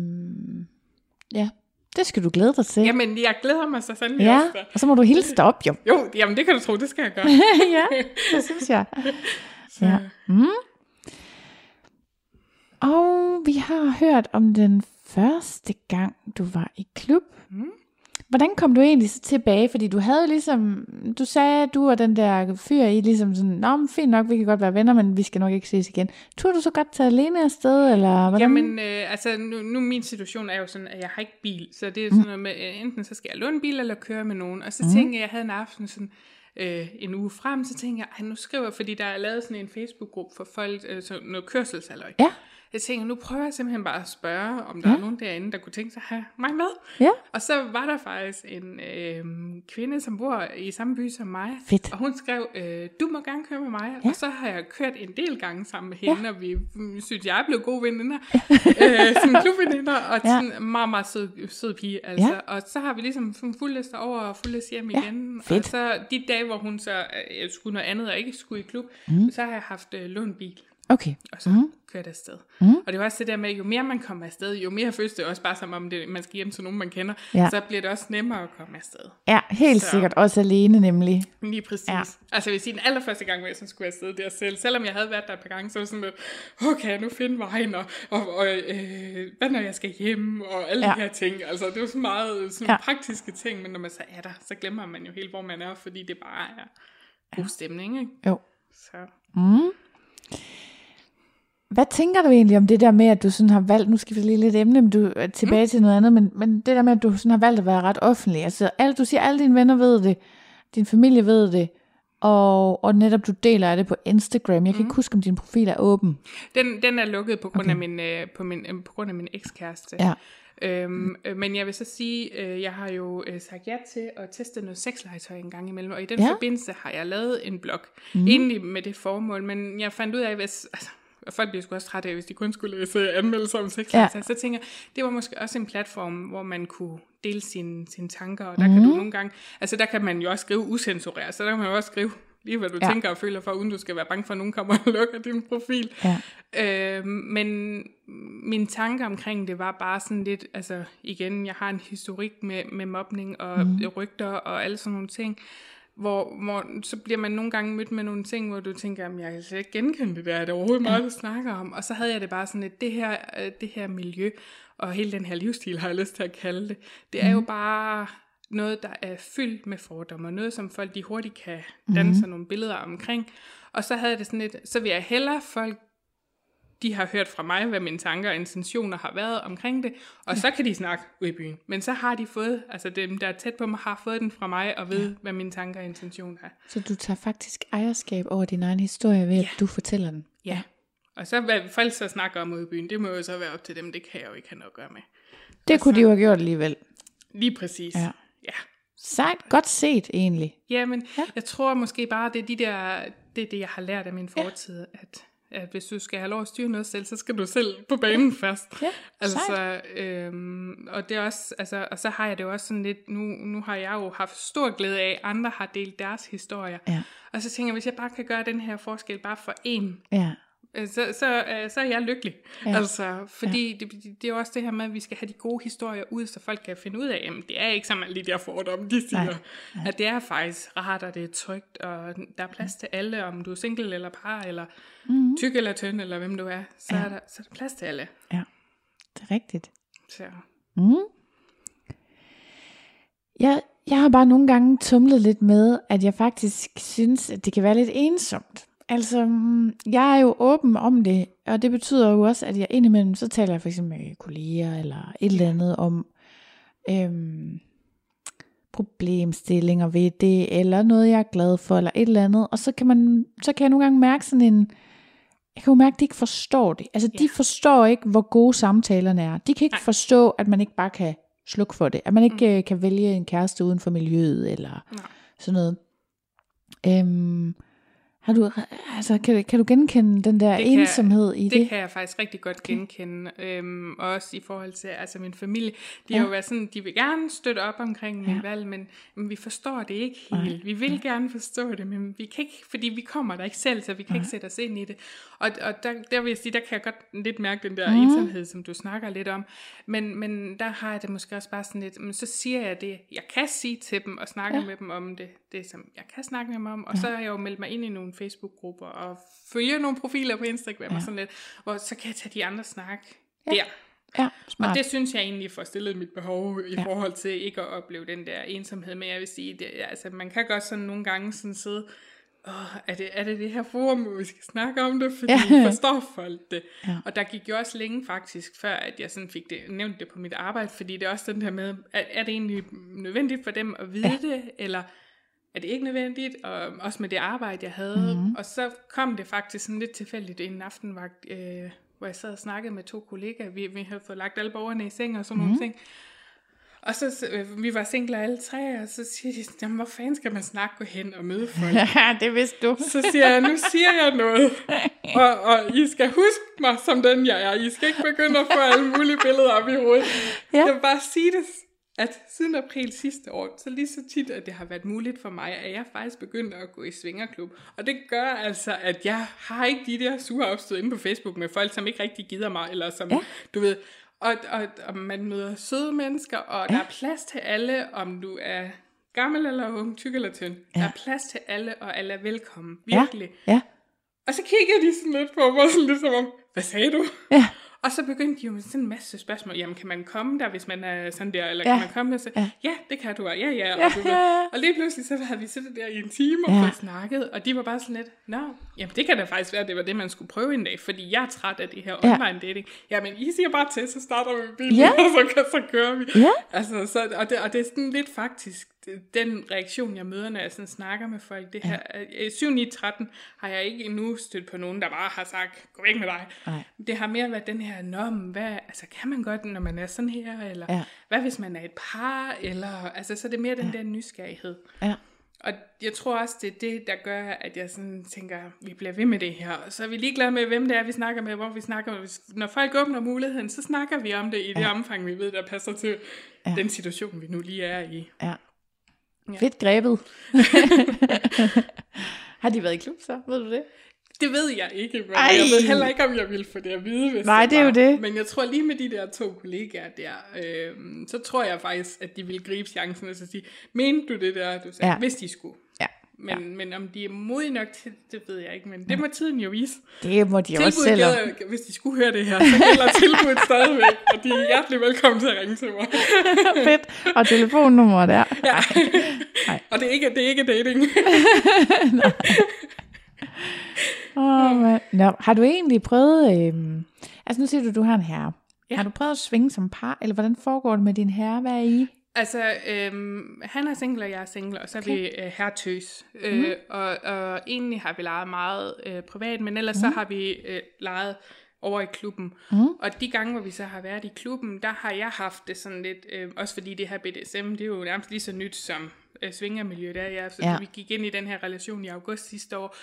ja, det skal du glæde dig til. Jamen, jeg glæder mig så sandelig ja, også. og så må du hilse dig op, jo. Jo, jamen det kan du tro, det skal jeg gøre. ja, det synes jeg. Så, Ja. Mm. Og vi har hørt om den første gang, du var i klub. Mm. Hvordan kom du egentlig så tilbage? Fordi du havde ligesom, du sagde, at du og den der fyr i ligesom sådan, Nå, men fint nok, vi kan godt være venner, men vi skal nok ikke ses igen. Tror du så godt tage alene afsted, eller hvordan? Jamen, øh, altså nu, nu min situation er jo sådan, at jeg har ikke bil, så det er sådan noget med, øh, enten så skal jeg låne en bil, eller køre med nogen. Og så mm. tænkte jeg, jeg havde en aften sådan, øh, en uge frem, så tænkte jeg, nu skriver fordi der er lavet sådan en Facebook-gruppe for folk, øh, så noget kørselsaløj. Ja. Jeg tænker, nu prøver jeg simpelthen bare at spørge, om der ja. er nogen derinde, der kunne tænke sig at have mig med. Ja. Og så var der faktisk en øh, kvinde, som bor i samme by som mig. Fedt. Og hun skrev, øh, du må gerne køre med mig. Ja. Og så har jeg kørt en del gange sammen med hende, ja. og vi mm, synes, jeg er blevet gode veninder. øh, sådan klubveninder, og Ja. sådan meget, meget sød, sød pige. Altså. Ja. Og så har vi ligesom fuldt over og fuldt hjem Ja, igen. fedt. Og så de dage, hvor hun så øh, skulle noget andet og ikke skulle i klub, mm. så har jeg haft øh, lånt bil Okay. og så mm. kørte afsted. Mm. Og det var også det der med, jo mere man kommer afsted, jo mere føles det også bare som om, det, man skal hjem til nogen, man kender, Ja. så bliver det også nemmere at komme afsted. Ja, helt Så. sikkert. Også alene nemlig. Lige præcis. Ja. Altså jeg vil sige, den allerførste gang, hvor jeg sådan skulle afsted der selv, selvom jeg havde været der et par gange, så var det sådan lidt, okay, nu finde vejen, og, og, og øh, hvad når jeg skal hjem, og alle Ja. de her ting. Altså det var sådan meget sådan Ja. ja. praktiske ting, men når man så er der, så glemmer man jo helt, hvor man er, fordi det bare er god stemning, ikke? Jo. Så. Mm. Hvad tænker du egentlig om det der med, at du sådan har valgt, nu skal vi lige lidt emne, men du er tilbage mm. til noget andet, men, men det der med, at du sådan har valgt at være ret offentlig. Altså, alt, du siger, alle dine venner ved det, din familie ved det, og, og netop du deler af det på Instagram. Jeg kan mm. ikke huske, om din profil er åben. Den, den er lukket på grund, okay. af, min, øh, på, min, øh, på grund af min ekskæreste. Ja. Øhm, øh, men jeg vil så sige, øh, jeg har jo øh, sagt ja til at teste noget sexlegetøj en gang imellem, og i den Ja. forbindelse har jeg lavet en blog, mm. egentlig med det formål, men jeg fandt ud af, hvis, altså, og folk bliver sgu også trætte af, hvis de kun skulle læse anmeldelser om sexlegetøj, ja. så tænker jeg, det var måske også en platform, hvor man kunne dele sine, sine tanker, og der mm. kan du nogle gange, altså der kan man jo også skrive usensureret, så der kan man jo også skrive lige hvad du Ja. tænker og føler for, uden du skal være bange for, at nogen kommer og lukker din profil. Ja. Øh, men mine tanker omkring det var bare sådan lidt, altså igen, jeg har en historik med, med mobning og mm. rygter og alle sådan nogle ting, hvor, hvor så bliver man nogle gange mødt med nogle ting, hvor du tænker, jamen, jeg kan slet ikke genkende det der, er det overhovedet meget, du snakker om? Og så havde jeg det bare sådan lidt, det her, øh, det her miljø, og hele den her livsstil, har jeg lyst til at kalde det, det er jo bare noget, der er fyldt med fordomme, og noget, som folk de hurtigt kan danne sig nogle billeder omkring. Og så havde jeg det sådan lidt, så vil jeg hellere folk de har hørt fra mig, hvad mine tanker og intentioner har været omkring det, og så kan de snakke ud i byen. Men så har de fået, altså dem, der er tæt på mig, har fået den fra mig, og ved, hvad mine tanker og intentioner er. Så du tager faktisk ejerskab over din egen historie ved, at du fortæller den. Ja. Og så hvad folk så snakker om ude i byen, det må jo så være op til dem, det kan jeg jo ikke have noget at gøre med. Det kunne de jo have gjort alligevel. Lige præcis. Ja. ja. Sejt, godt set egentlig. Jamen, Ja. ja. jeg tror måske bare, det er de der, det er det, jeg har lært af min fortid, ja. at, at hvis du skal have lov at styre noget selv, så skal du selv på banen ja. først. Ja, altså, øhm, og det er også, altså, og så har jeg det jo også sådan lidt, nu, nu har jeg jo haft stor glæde af, at andre har delt deres historier. Ja. Og så tænker jeg, hvis jeg bare kan gøre den her forskel bare for en, Ja. Øh, så, så, øh, så er jeg lykkelig. Ja. Ja. Altså, fordi ja. det, det er jo også det her med, at vi skal have de gode historier ud, så folk kan finde ud af, at det er ikke som alle de der fordomme, de siger. Nej. Nej. At det er faktisk rart, og det er trygt, og der er plads til alle, om du er single eller par, eller mm-hmm. tyk eller tynd, eller hvem du er, så, Ja. er der, så er der plads til alle. Ja, det er rigtigt. Så. Mm. Jeg, jeg har bare nogle gange tumlet lidt med, at jeg faktisk synes, at det kan være lidt ensomt. Altså, mm, jeg er jo åben om det, og det betyder jo også, at jeg indimellem, så taler jeg for eksempel med kolleger, eller et eller andet om øhm, problemstillinger ved det, eller noget, jeg er glad for, eller et eller andet. Og så kan, man, så kan jeg nogle gange mærke sådan en, jeg kan jo mærke, at de ikke forstår det. Altså, de Ja. forstår ikke, hvor gode samtalerne er. De kan ikke Nej. forstå, at man ikke bare kan slukke for det. At man ikke mm. kan vælge en kæreste uden for miljøet, eller Nej. sådan noget. Øhm, Har du, altså, kan, kan du genkende den der Det det kan- ensomhed i Det det? kan jeg faktisk rigtig godt Okay. genkende. Øhm, og også i forhold til altså min familie. De Ja. har jo været sådan, de vil gerne støtte op omkring min Ja. valg, men, men vi forstår det ikke helt. Vi vil gerne forstå det, men vi kan ikke, fordi vi kommer der ikke selv, så vi kan ikke sætte os ind i det. Og, og der, der vil jeg sige, der kan jeg godt lidt mærke den der mm. ensomhed, som du snakker lidt om. Men, men der har jeg det måske også bare sådan lidt, men så siger jeg det, jeg kan sige til dem og snakke Ja. ja. med dem om det, det som jeg kan snakke med dem om. Og så har jeg jo meldt mig ind i nogle Facebook-grupper og følger nogle profiler på Instagram ja. og sådan lidt, hvor så kan jeg tage de andre snak Ja. der. Ja, smart. Og det synes jeg egentlig får stillet mit behov i Ja. forhold til ikke at opleve den der ensomhed. Men jeg vil sige, det, altså, man kan godt sådan nogle gange sådan sidde, Åh, er, det, er det det her forum, hvor vi skal snakke om det? Fordi Ja. forstår folk det? Ja. Og der gik jo også længe faktisk, før at jeg sådan fik det, nævnt det på mit arbejde, fordi det er også den her med, er, er det egentlig nødvendigt for dem at vide ja. det, eller er det ikke nødvendigt? Og også med det arbejde, jeg havde. Mhm. Mm. Og så kom det faktisk sådan lidt tilfældigt en aftenvagt, øh, hvor jeg sad og snakkede med to kollegaer. Vi, vi havde fået lagt alle borgerne i seng og sådan Mhm. mm. nogle ting. Og så, øh, vi var singler alle tre, og så siger de, jamen, hvor fanden skal man snakke gå hen og møde folk? Ja, det vidste du. Så siger jeg, nu siger jeg noget, og, og I skal huske mig som den, jeg er. I skal ikke begynde at få alle mulige billeder op i hovedet. Ja. Jeg vil bare sige det, at siden april sidste år, så lige så tit, at det har været muligt for mig, at jeg faktisk begyndt at gå i svingerklub. Og det gør altså, at jeg har ikke de der sure opstød inde på Facebook med folk, som ikke rigtig gider mig, eller som, Ja. ja. du ved, og, og, og man møder søde mennesker, og ja. der er plads til alle, om du er gammel eller ung, tyk eller tynd. Ja. Der er plads til alle, og alle er velkommen. Virkelig. Ja, Og så kiggede de sådan lidt på mig, sådan lidt som om, hvad sagde du? ja, Og så begyndte de jo med sådan en masse spørgsmål. Jamen, kan man komme der, hvis man er sådan der? Eller Ja. kan man komme der? Så, Ja. ja. det kan du. og Ja, ja. Ja, Og, du ved. ja, ja. og lige pludselig, så havde vi siddet der i en time og Ja. ja. snakket. Og de var bare sådan lidt, nå, jamen det kan da faktisk være, det var det, man skulle prøve en dag. Fordi jeg er træt af det her Ja. online dating. Jamen, I siger bare til, så starter vi med bilen, Ja. og så, så kører vi. Ja. Altså, så, og, det, og det er sådan lidt faktisk den reaktion, jeg møder, når jeg sådan snakker med folk. Det her, ja. 7 9 13 har jeg ikke endnu stødt på nogen, der bare har sagt, gå væk med dig. Nej. Det har mere været den her, Nå, hvad, altså kan man godt, når man er sådan her, eller Ja. hvad hvis man er et par, eller, altså så er det mere den ja. der nysgerrighed. ja. Og jeg tror også, det er det, der gør, at jeg sådan tænker, vi bliver ved med det her. Og så er vi ligeglade med, hvem det er, vi snakker med, hvor vi snakker med. Når folk åbner muligheden, så snakker vi om det i det Ja. omfang, vi ved, der passer til ja. den situation, vi nu lige er i. ja. Ja. Fedt grebet. har de været i klub så? Ved du det? Det ved jeg ikke, men Ej. Jeg ved heller ikke, om jeg ville få det at vide, hvis Nej, det er jo det. Men jeg tror lige med de der to kollegaer der, øh, så tror jeg faktisk, at de ville gribe chancen og så sige, mente du det der, du sagde, ja. hvis de skulle. Men, ja. men om de er modige nok til det, ved jeg ikke, men det må tiden jo vise. Det må de også Tilbuddet selv om. gælder, hvis de skulle høre det her, så gælder tilbuddet stadigvæk, og de er hjertelig velkommen til at ringe til mig. Fedt. Og telefonnummer der. Ja. Nej. og det er ikke, det er ikke dating. Åh, oh, Nå, har du egentlig prøvet, øhm, altså nu siger du, du har en herre. Ja. Har du prøvet at svinge som par, eller hvordan foregår det med din herre? Hvad er I? Altså, øhm, han er single, og jeg er single, og så er Okay. vi øh, hertøs. Øh, Mhm. og, og egentlig har vi leget meget øh, privat, men ellers mm. så har vi øh, leget over i klubben. Mhm. Og de gange, hvor vi så har været i klubben, der har jeg haft det sådan lidt, øh, også fordi det her BDSM, det er jo nærmest lige så nyt som øh, svingermiljø, der er jeg. Så ja. vi gik ind i den her relation i august sidste år,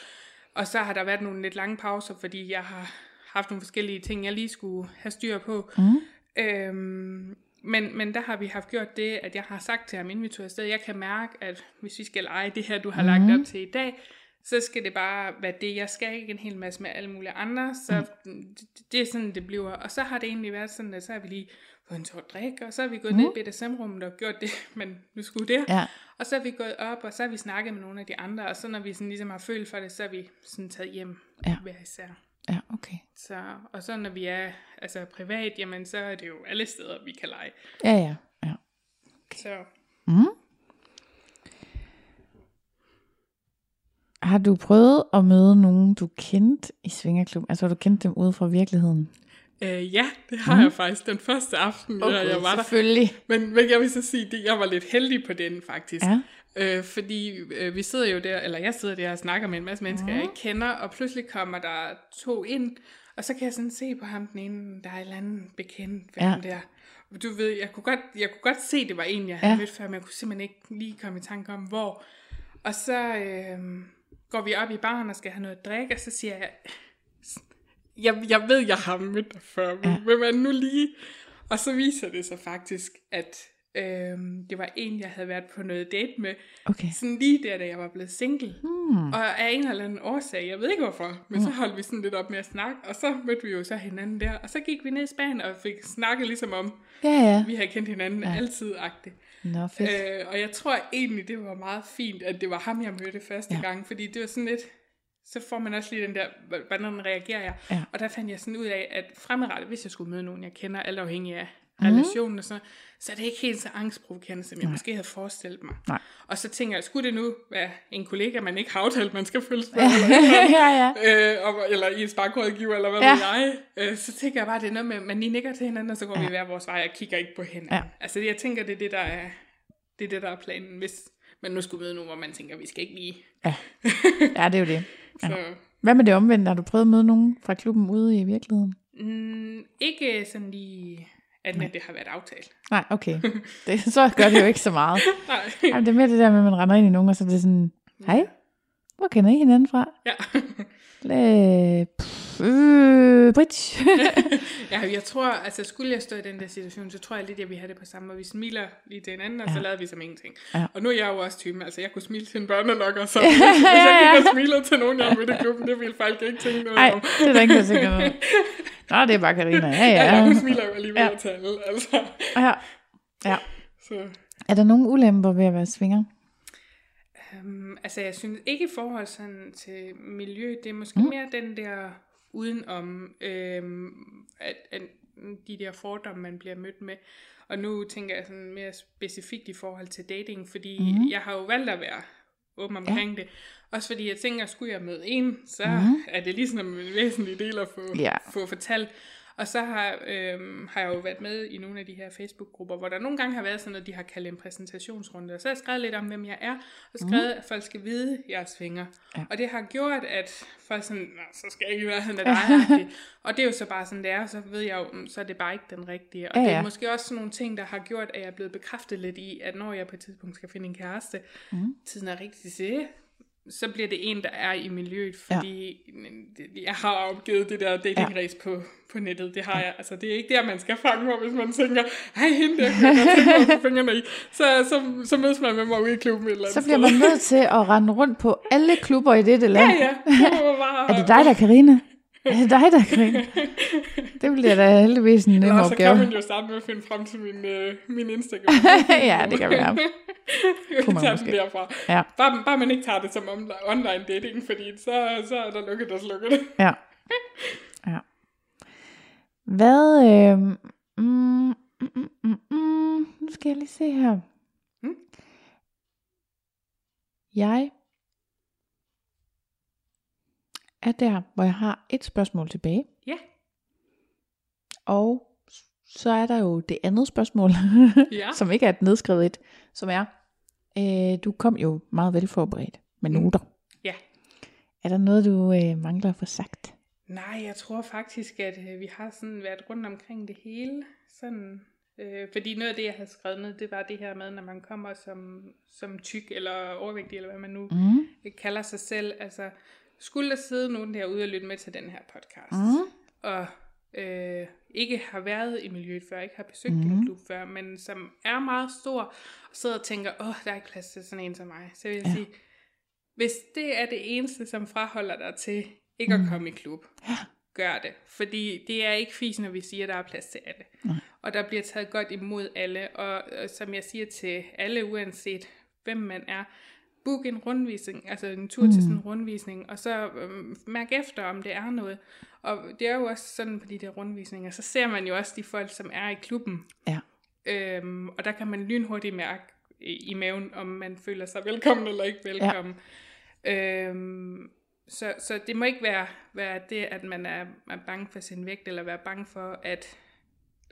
og så har der været nogle lidt lange pauser, fordi jeg har haft nogle forskellige ting, jeg lige skulle have styr på. Mm. Øhm, men, men der har vi haft gjort det, at jeg har sagt til ham, inden vi tog afsted, jeg kan mærke, at hvis vi skal lege det her, du har mm. lagt op til i dag, så skal det bare være det. Jeg skal ikke en hel masse med alle mulige andre, så mm. det, det er sådan, det bliver. Og så har det egentlig været sådan, at så har vi lige fået en tår drik, og så har vi gået mm. ned i BDSM-rummet og gjort det, men nu skulle det. Ja. Og så er vi gået op, og så har vi snakket med nogle af de andre, og så når vi sådan ligesom har følt for det, så er vi sådan taget hjem Ja. hver især. Ja, okay. Så, og så når vi er altså privat, jamen så er det jo alle steder, vi kan lege. Ja, ja. ja. Så Mm. Har du prøvet at møde nogen, du kendte i Svingerklub? Altså har du kendt dem ude fra virkeligheden? øh, ja, det har mm. jeg faktisk den første aften, okay, jeg var der. selvfølgelig. Men, men jeg vil så sige, at jeg var lidt heldig på den faktisk. Ja. Øh, fordi øh, vi sidder jo der, eller jeg sidder der og snakker med en masse mennesker, Mhm. jeg ikke kender, og pludselig kommer der to ind, og så kan jeg sådan se på ham den ene, der er et eller andet bekendt ved Ja. der. Du ved, jeg kunne, godt, jeg kunne godt se, det var en, jeg havde Ja. mødt før, men jeg kunne simpelthen ikke lige komme i tanke om, hvor. Og så øh, går vi op i baren og skal have noget at drikke, og så siger jeg, jeg, jeg ved, jeg har mødt dig før, men ja. hvem er nu lige? Og så viser det sig faktisk, at øhm, det var en, jeg havde været på noget date med, Okay. sådan lige der, da jeg var blevet single. Hmm. Og af en eller anden årsag, jeg ved ikke hvorfor, men så holdt vi sådan lidt op med at snakke, og så mødte vi jo så hinanden der, og så gik vi ned i Spanien og fik snakket ligesom om, Ja, ja. vi havde kendt hinanden ja. altid-agtigt. Nå, fedt. Øh, og jeg tror egentlig, det var meget fint, at det var ham, jeg mødte første Ja. gang, fordi det var sådan lidt, så får man også lige den der, hvordan reagerer jeg? Ja. Og der fandt jeg sådan ud af, at fremadrettet, hvis jeg skulle møde nogen, jeg kender, alt afhængig af. Relationen og sådan noget, så er det ikke helt så angstprovokerende, som jeg Nej. måske havde forestillet mig. Nej. Og så tænker jeg, skulle det nu være en kollega, man ikke har aftalt, man skal følges med, ja, eller, ja, ja. øh, og- eller i en bankrådgiver, eller hvad Ja. ved jeg. Øh, så tænker jeg bare, det er noget med, man lige nikker til hinanden, og så går ja. vi hver vores vej og kigger ikke på hinanden. Ja. Altså jeg tænker, det er det, der er, det er det, der er planen, hvis man nu skulle møde nogen, hvor man tænker, vi skal ikke lige. Ja. ja, det er jo det. Ja. Så, Hvad med det omvendte? Har du prøvet at møde nogen fra klubben ude i virkeligheden? mm, ikke sådan lige, at Nej. det har været aftalt. Nej, okay. Det, så gør det jo ikke så meget. Nej. Jamen, det er mere det der med, at man render ind i nogen, og så er det sådan, hej, hvor kender I hinanden fra? Ja. Øh, pff, øh, Bridge. ja, jeg tror, altså skulle jeg stå i den der situation, så tror jeg lidt, at vi har det på samme måde. Vi smiler lige til hinanden, og ja. så Ja. lavede vi som ingenting. Ja. Og nu er jeg jo også typen, altså jeg kunne smile til en børnelokker, så hvis, hvis jeg gik og smilede til nogen, jeg har mødt i klubben, det ville folk ikke tænke noget Nej, om. det er der ikke, der tænker noget. Nå, det er bare Karina. Ja, Ja, ja. hun smiler jo alligevel ja. til alle, altså. ja. ja. Så, Er der nogen ulemper ved at være svinger? um, altså jeg synes ikke i forhold sådan til miljø, det er måske mm. mere den der udenom, øhm, at, at de der fordomme, man bliver mødt med. Og nu tænker jeg sådan mere specifikt i forhold til dating, fordi mm. jeg har jo valgt at være åben omkring ja. det. Også fordi jeg tænker, skulle jeg møde en, så mm. er det ligesom en væsentlig del at få, Ja. få fortalt. Og så har, øhm, har jeg jo været med i nogle af de her Facebook-grupper, hvor der nogle gange har været sådan noget, de har kaldt en præsentationsrunde. Og så har jeg skrevet lidt om, hvem jeg er, og skrevet, mm. at folk skal vide, at jeg er svinger. Ja. Og det har gjort, at folk sådan, så skal jeg ikke være sådan af dig. og det er jo så bare sådan, det er, og så ved jeg jo, mm, så er det bare ikke den rigtige. Og Ja, ja, det er måske også sådan nogle ting, der har gjort, at jeg er blevet bekræftet lidt i, at når jeg på et tidspunkt skal finde en kæreste, mm. tiden er rigtig til, så bliver det en, der er i miljøet, fordi ja. jeg har opgivet det der datingrace ja. på, på nettet. Det har jeg. Altså, det er ikke der, man skal fange mig, hvis man tænker, hej, hende der, kan jeg få fingrene i. Så, så, så mødes man med mig ude i klubben eller Så bliver man nødt til at rende rundt på alle klubber i dette land. Ja, ja. Det bare... Er det dig, der er Karina? Er det dig, der er Karina? Det bliver da heldigvis en nem Eller så opgave. kan man jo starte med at finde frem til min, øh, min Instagram. ja, det kan være. Kunne man måske. derfra. Ja. Bare, bare man ikke tager det som onli- online dating, fordi så, så er der lukket og slukket. Ja. ja. Hvad... Øh, mm, mm, mm, mm, mm, nu skal jeg lige se her. Mm. Jeg er der, hvor jeg har et spørgsmål tilbage. Ja. Og så er der jo det andet spørgsmål, Ja. som ikke er et nedskrevet et, som er, øh, du kom jo meget velforberedt med Mm. noter. Ja. Er der noget, du øh, mangler at få sagt? Nej, jeg tror faktisk, at øh, vi har sådan været rundt omkring det hele. Sådan, øh, fordi noget af det, jeg havde skrevet ned, det var det her med, når man kommer som, som tyk eller overvægtig, eller hvad man nu Mm. kalder sig selv. Altså, skulle der sidde nogen derude og lytte med til den her podcast, Mm. og øh, ikke har været i miljøet før, ikke har besøgt Mhm. mm. en klub før, men som er meget stor, og sidder og tænker, åh, der er ikke plads til sådan en som mig. Så vil jeg Ja. sige, hvis det er det eneste, som fraholder dig til ikke Mhm. at komme i klub, Ja. gør det. Fordi det er ikke fisk, når vi siger, at der er plads til alle. Nej. Og der bliver taget godt imod alle. Og, og som jeg siger til alle, uanset hvem man er, book en rundvisning, altså en tur mm. til sådan en rundvisning, og så øhm, mærk efter, om det er noget. Og det er jo også sådan på de der rundvisninger, så ser man jo også de folk, som er i klubben. Ja. Øhm, og der kan man lynhurtigt mærke i, i maven, om man føler sig velkommen eller ikke velkommen. Ja. Øhm, så, så det må ikke være, være det, at man er, er bange for sin vægt, eller være bange for, at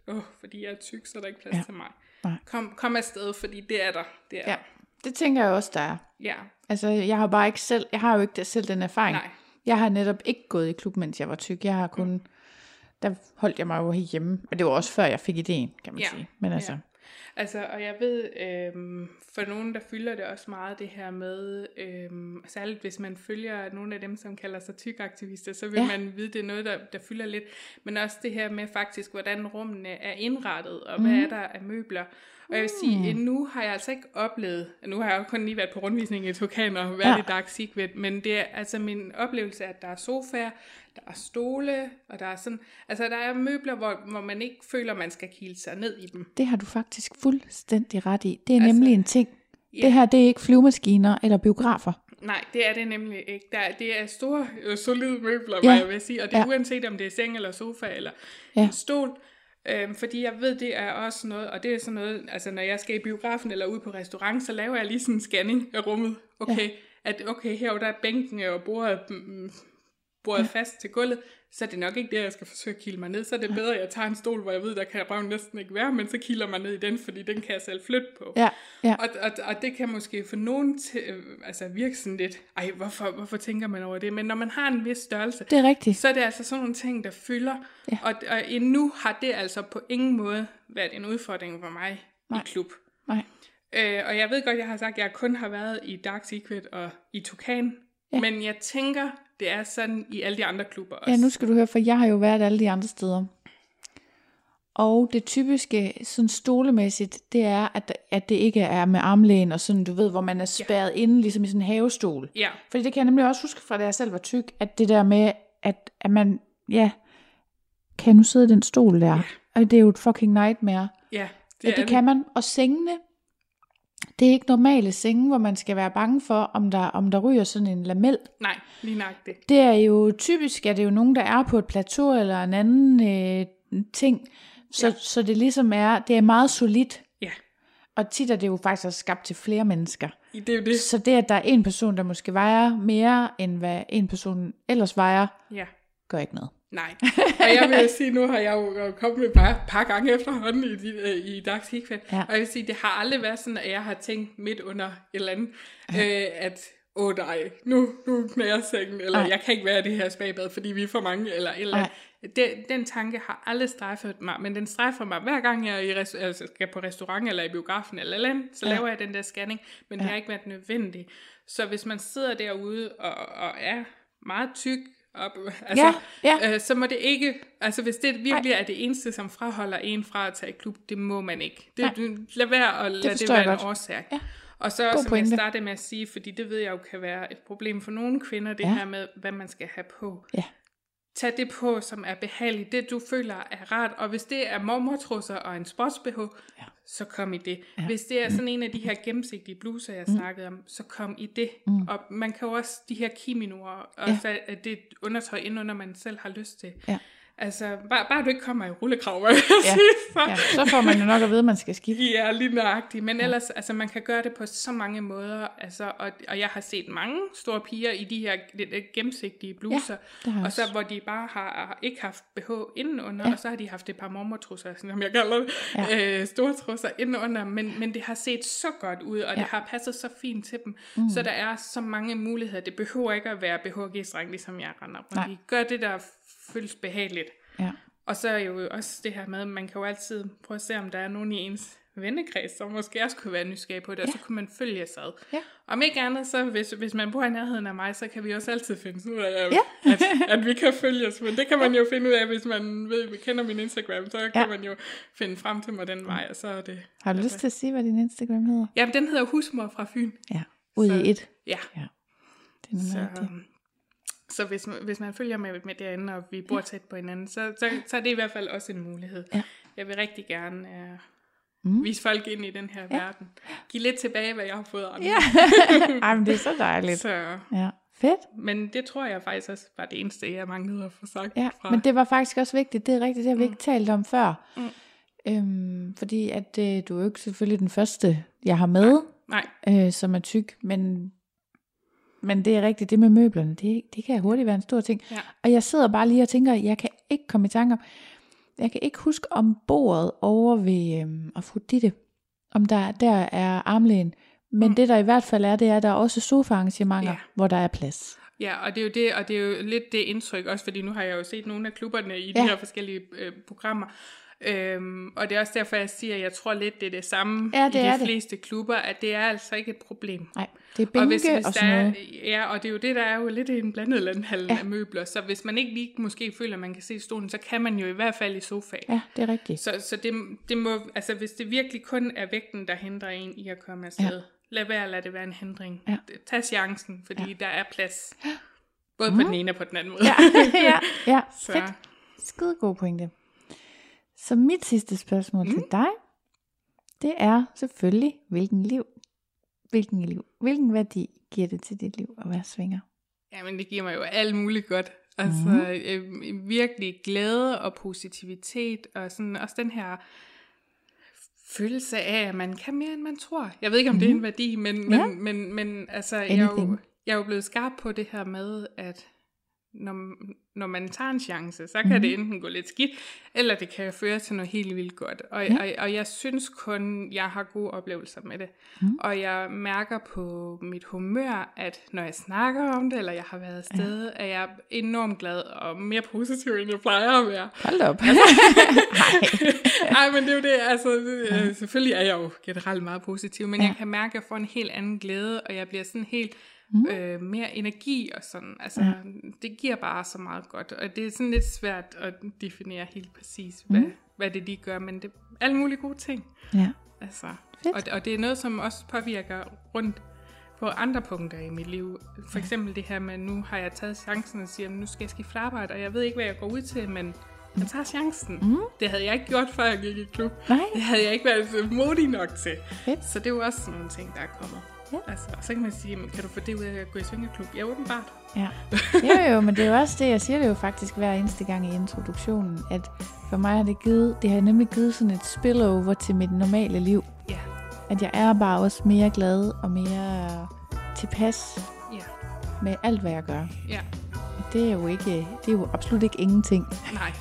åh, fordi jeg er tyk, så er der ikke plads ja. til mig. Nej. Kom, kom afsted, fordi det er der. Det er Ja. der. Det tænker jeg også, der er. ja. Altså, jeg har bare ikke selv, jeg har jo ikke selv den erfaring. Nej. Jeg har netop ikke gået i klub, mens jeg var tyk. Jeg har kun, der holdt jeg mig jo hjemme. Og det var også før jeg fik ideen, kan man Ja. sige. Men altså, Altså, og jeg ved, øhm, for nogen, der fylder det også meget det her med, øhm, særligt hvis man følger nogle af dem, som kalder sig tykaktivister, så vil Ja. ja. man vide, det er noget, der, der fylder lidt. Men også det her med faktisk, hvordan rummene er indrettet, og hvad Mhm. er der af møbler. Og jeg vil sige, endnu har jeg altså ikke oplevet, nu har jeg jo kun lige været på rundvisning i Tukan og været Ja. i Dark Secret, men det er altså min oplevelse, at der er sofaer, der er stole, og der er sådan, altså der er møbler, hvor, hvor man ikke føler, man skal kile sig ned i dem. Det har du faktisk fuldstændig ret i. Det er Altså, nemlig en ting. ja. Det her, det er ikke flyvemaskiner eller biografer. Nej, det er det nemlig ikke. Der, det er store, øh, solide møbler, Ja. ja. jeg vil sige, og det er Ja. uanset om det er seng eller sofa eller ja. en stol. Øhm, fordi jeg ved, det er også noget, og det er sådan noget, altså når jeg skal i biografen eller ud på restaurant, så laver jeg lige sådan en scanning af rummet. Okay, ja. at okay, herovre der er bænken og bordet, mm, bordet ja. fast til gulvet, så er det nok ikke det, jeg skal forsøge at kilde mig ned. Så er det bedre, at jeg tager en stol, hvor jeg ved, der kan røven næsten ikke være, men så kilder mig ned i den, fordi den kan jeg selv flytte på. Ja, ja. Og, og, og det kan måske for nogen til, øh, altså virke sådan lidt, ej, hvorfor, hvorfor tænker man over det? Men når man har en vis størrelse, Det er rigtigt. så er det altså sådan nogle ting, der fylder. Ja. Og, og endnu har det altså på ingen måde været en udfordring for mig Nej. i klub. Nej. Øh, og jeg ved godt, jeg har sagt, at jeg kun har været i Dark Secret og i Tukan. Ja. Ja. Men jeg tænker, det er sådan i alle de andre klubber også. Ja, nu skal du høre, for jeg har jo været alle de andre steder. Og det typiske, sådan stolemæssigt, det er, at, at det ikke er med armlæn og sådan, du ved, hvor man er spærret ja. inde, ligesom i sådan en havestol. Ja, Fordi det kan jeg nemlig også huske fra, da jeg selv var tyk, at det der med, at, at man, ja, kan nu sidde i den stol der? Ja. Og det er jo et fucking nightmare. ja. Det, ja, det kan man. Og sengene, det er ikke normale senge, hvor man skal være bange for, om der, om der ryger sådan en lamel. Nej, lige nøjagtigt. Det er jo typisk, at det er jo nogen, der er på et plateau eller en anden øh, ting. Så, ja. Så det ligesom er, det er meget solidt. Ja, Og tit er det jo faktisk også skabt til flere mennesker. det er jo det. Så det, at der er en person, der måske vejer mere, end hvad en person ellers vejer, Ja. gør ikke noget. Nej, og jeg vil sige, nu har jeg jo kommet et par, par gange efterhånden i, de, øh, i Dark Secret, Ja. og jeg vil sige, det har aldrig været sådan, at jeg har tænkt midt under et eller andet, øh, at åh oh, nej, nu, nu knærer sengen, eller Nej. jeg kan ikke være i det her spagbad, fordi vi er for mange, eller eller. Den, den tanke har aldrig strejfet mig, men den strejfer mig hver gang jeg i res- altså skal på restaurant eller i biografen eller eller så Ja. ja. laver jeg den der scanning, men ja. det har ikke været nødvendigt. Så hvis man sidder derude og, og er meget tyk, op, altså, Ja, ja. Øh, så må det ikke, altså hvis det virkelig er det eneste, som fraholder en fra at tage i klub, det må man ikke. Det, du, lad være at lade det, forstår være jeg en godt. årsag. Ja. Og så, God som pointe. jeg startede med at sige, fordi det ved jeg jo kan være et problem for nogle kvinder, det ja. her med, hvad man skal have på. Ja. Tag det på, som er behageligt, det du føler er rart, og hvis det er mormortrusser og en sports-BH, Ja. så kom i det. Ja. Hvis det er sådan en af de her gennemsigtige bluser, jeg snakkede om, så kom i det. Mm. Og man kan jo også, de her kiminoer, og Ja. det undertøj indenunder, man selv har lyst til. Ja. Altså, bare, bare du ikke kommer i rullekrav, Ja. så, Ja, så får man jo nok at vide, at man skal skifte. Ja, lige nøjagtigt. Men ellers, altså man kan gøre det på så mange måder, altså, og, og jeg har set mange store piger i de her lidt lidt gennemsigtige bluser, jeg og så hvor de bare har, har ikke haft BH indenunder, Ja. ja. og så har de haft et par mormortrusser, som jeg kalder det, ja. øh, store trusser indenunder, men, men det har set så godt ud, og ja. Ja. det har passet så fint til dem, mm. så der er så mange muligheder. Det behøver ikke at være BH-G-streng, ligesom jeg render rundt. Gør det, der føles behageligt. Ja. Og så er jo også det her med, at man kan jo altid prøve at se, om der er nogen i ens vennekreds, som måske også kunne være nysgerrige på det, og så kunne man følge sig ad. Ja. Om ikke andet, så hvis, hvis man bor i nærheden af mig, så kan vi også altid finde ud af, at, Ja. at, at vi kan følges. Men det kan man jo finde ud af, hvis man ved, vi kender min Instagram, så kan Ja. man jo finde frem til mig den vej, og så er det... Har du lyst til at sige, hvad din Instagram hedder? Jamen, den hedder Husmor fra Fyn. Ja, ud Så- i et. Ja, Ja. Det er så, rigtigt. Så hvis, hvis man følger med, med derinde, og vi bor ja. tæt på hinanden, så, så, så er det i hvert fald også en mulighed. Ja. Jeg vil rigtig gerne uh, Mm. vise folk ind i den her Ja. verden. Giv lidt tilbage, hvad jeg har fået af andre. Ja. Ej, men det er så dejligt. Så, Ja, fedt. men det tror jeg faktisk også var det eneste, jeg manglede at få sagt Ja, fra. men det var faktisk også vigtigt. Det er rigtigt, det har vi Mm. ikke talt om før. Mm. Øhm, fordi at øh, du er jo ikke selvfølgelig den første, jeg har med, Nej, øh, som er tyk, men, men det er rigtigt, det med møblerne, det, det kan hurtigt være en stor ting. Ja. Og jeg sidder bare lige og tænker, jeg kan ikke komme i tanke om, jeg kan ikke huske om bordet over ved øhm, Afrodite, om der, der er armlæn. Men Mm. det der i hvert fald er, det er, at der er også sofaarrangementer, Ja. hvor der er plads. Ja, og det er jo det, og det er jo lidt det indtryk også, fordi nu har jeg jo set nogle af klubberne i Ja. de her forskellige øh, programmer, Øhm, og det er også derfor, jeg siger, at jeg tror lidt, det er det samme Ja, det i er de det. fleste klubber, at det er altså ikke et problem. Nej, det er og bænke hvis, hvis og sådan er, noget. ja, og det er jo det, der er jo lidt en blandet landhandel Ja. af møbler, så hvis man ikke lige måske føler, at man kan se stolen, så kan man jo i hvert fald i sofaen. Ja, det er rigtigt. Så, så det, det må, altså hvis det virkelig kun er vægten, der hindrer en i at komme afsted, ja. lad være at lade det være en hindring. Ja. Tag chancen, fordi Ja. der er plads. Både på den ene og på den anden måde. Ja, ja, ja. Så. fedt. Skide god pointe. Så mit sidste spørgsmål mm. til dig, det er selvfølgelig, hvilken liv, hvilken liv, hvilken værdi giver det til dit liv at være svinger? Jamen, det giver mig jo alt muligt godt. Altså, Mhm. mm. øh, virkelig glæde og positivitet, og sådan også den her følelse af, at man kan mere, end man tror. Jeg ved ikke, om mm. det er en værdi, men, men, Ja. men, men, men altså, jeg er, jo, jeg er jo blevet skarp på det her med, at når, når man tager en chance, så kan Mhm. mm. det enten gå lidt skidt, eller det kan føre til noget helt vildt godt. Og, Ja. ja. og, og jeg synes kun, jeg har gode oplevelser med det. Mhm. Mm. Og jeg mærker på mit humør, at når jeg snakker om det, eller jeg har været afsted, ja. er jeg enormt glad og mere positiv, end jeg plejer at være. Hold op. Nej, men det er jo det, altså, øh, selvfølgelig er jeg jo generelt meget positiv, men Ja. ja. jeg kan mærke, at jeg får en helt anden glæde, og jeg bliver sådan helt mm. øh, mere energi og sådan, altså, Ja. det giver bare så meget godt, og det er sådan lidt svært at definere helt præcis, hvad, Mm. hvad det lige gør, men det er alle mulige gode ting, ja. altså, Fedt. og, og det er noget, som også påvirker rundt på andre punkter i mit liv. For eksempel det her med, nu har jeg taget chancen og siger, nu skal jeg skifte arbejde, og jeg ved ikke, hvad jeg går ud til, men jeg tager chancen. Mm. Det havde jeg ikke gjort, før jeg gik i klub. Nej. Det havde jeg ikke været modig nok til. Fedt. Så det er jo også sådan nogle ting, der er kommet. Ja. Altså, og så kan man sige, kan du få det ud af at gå i svingerklub? Ja, åbenbart. Ja. Jo, jo, men det er jo også det, jeg siger det jo faktisk hver eneste gang i introduktionen, at for mig har det givet, det har nemlig givet sådan et spillover til mit normale liv. Ja. At jeg er bare også mere glad og mere tilpas Ja. med alt, hvad jeg gør. Ja. Det er jo ikke, det er jo absolut ikke ingenting. Nej.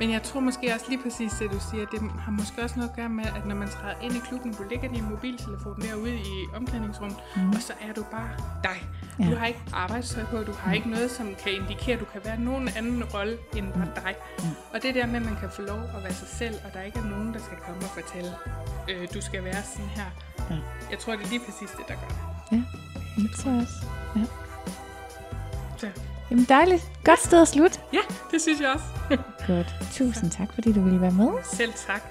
Men jeg tror måske også lige præcis det, du siger, det har måske også noget at gøre med, at når man træder ind i klubben, du ligger din mobiltelefon derude i omklædningsrummet, mm. og så er du bare dig. Ja. Du har ikke arbejdstøj på, du har ikke noget, som kan indikere, at du kan være nogen anden rolle end bare dig. Mm. Og det der med, at man kan få lov at være sig selv, og der ikke er nogen, der skal komme og fortælle, øh, du skal være sådan her. Ja. Jeg tror, det er lige præcis det, der gør det. Ja, det tror jeg også. Ja. Så, Jamen dejligt. Godt sted at slutte. ja, det synes jeg også. Godt. Tusind tak, fordi du ville være med. Selv tak.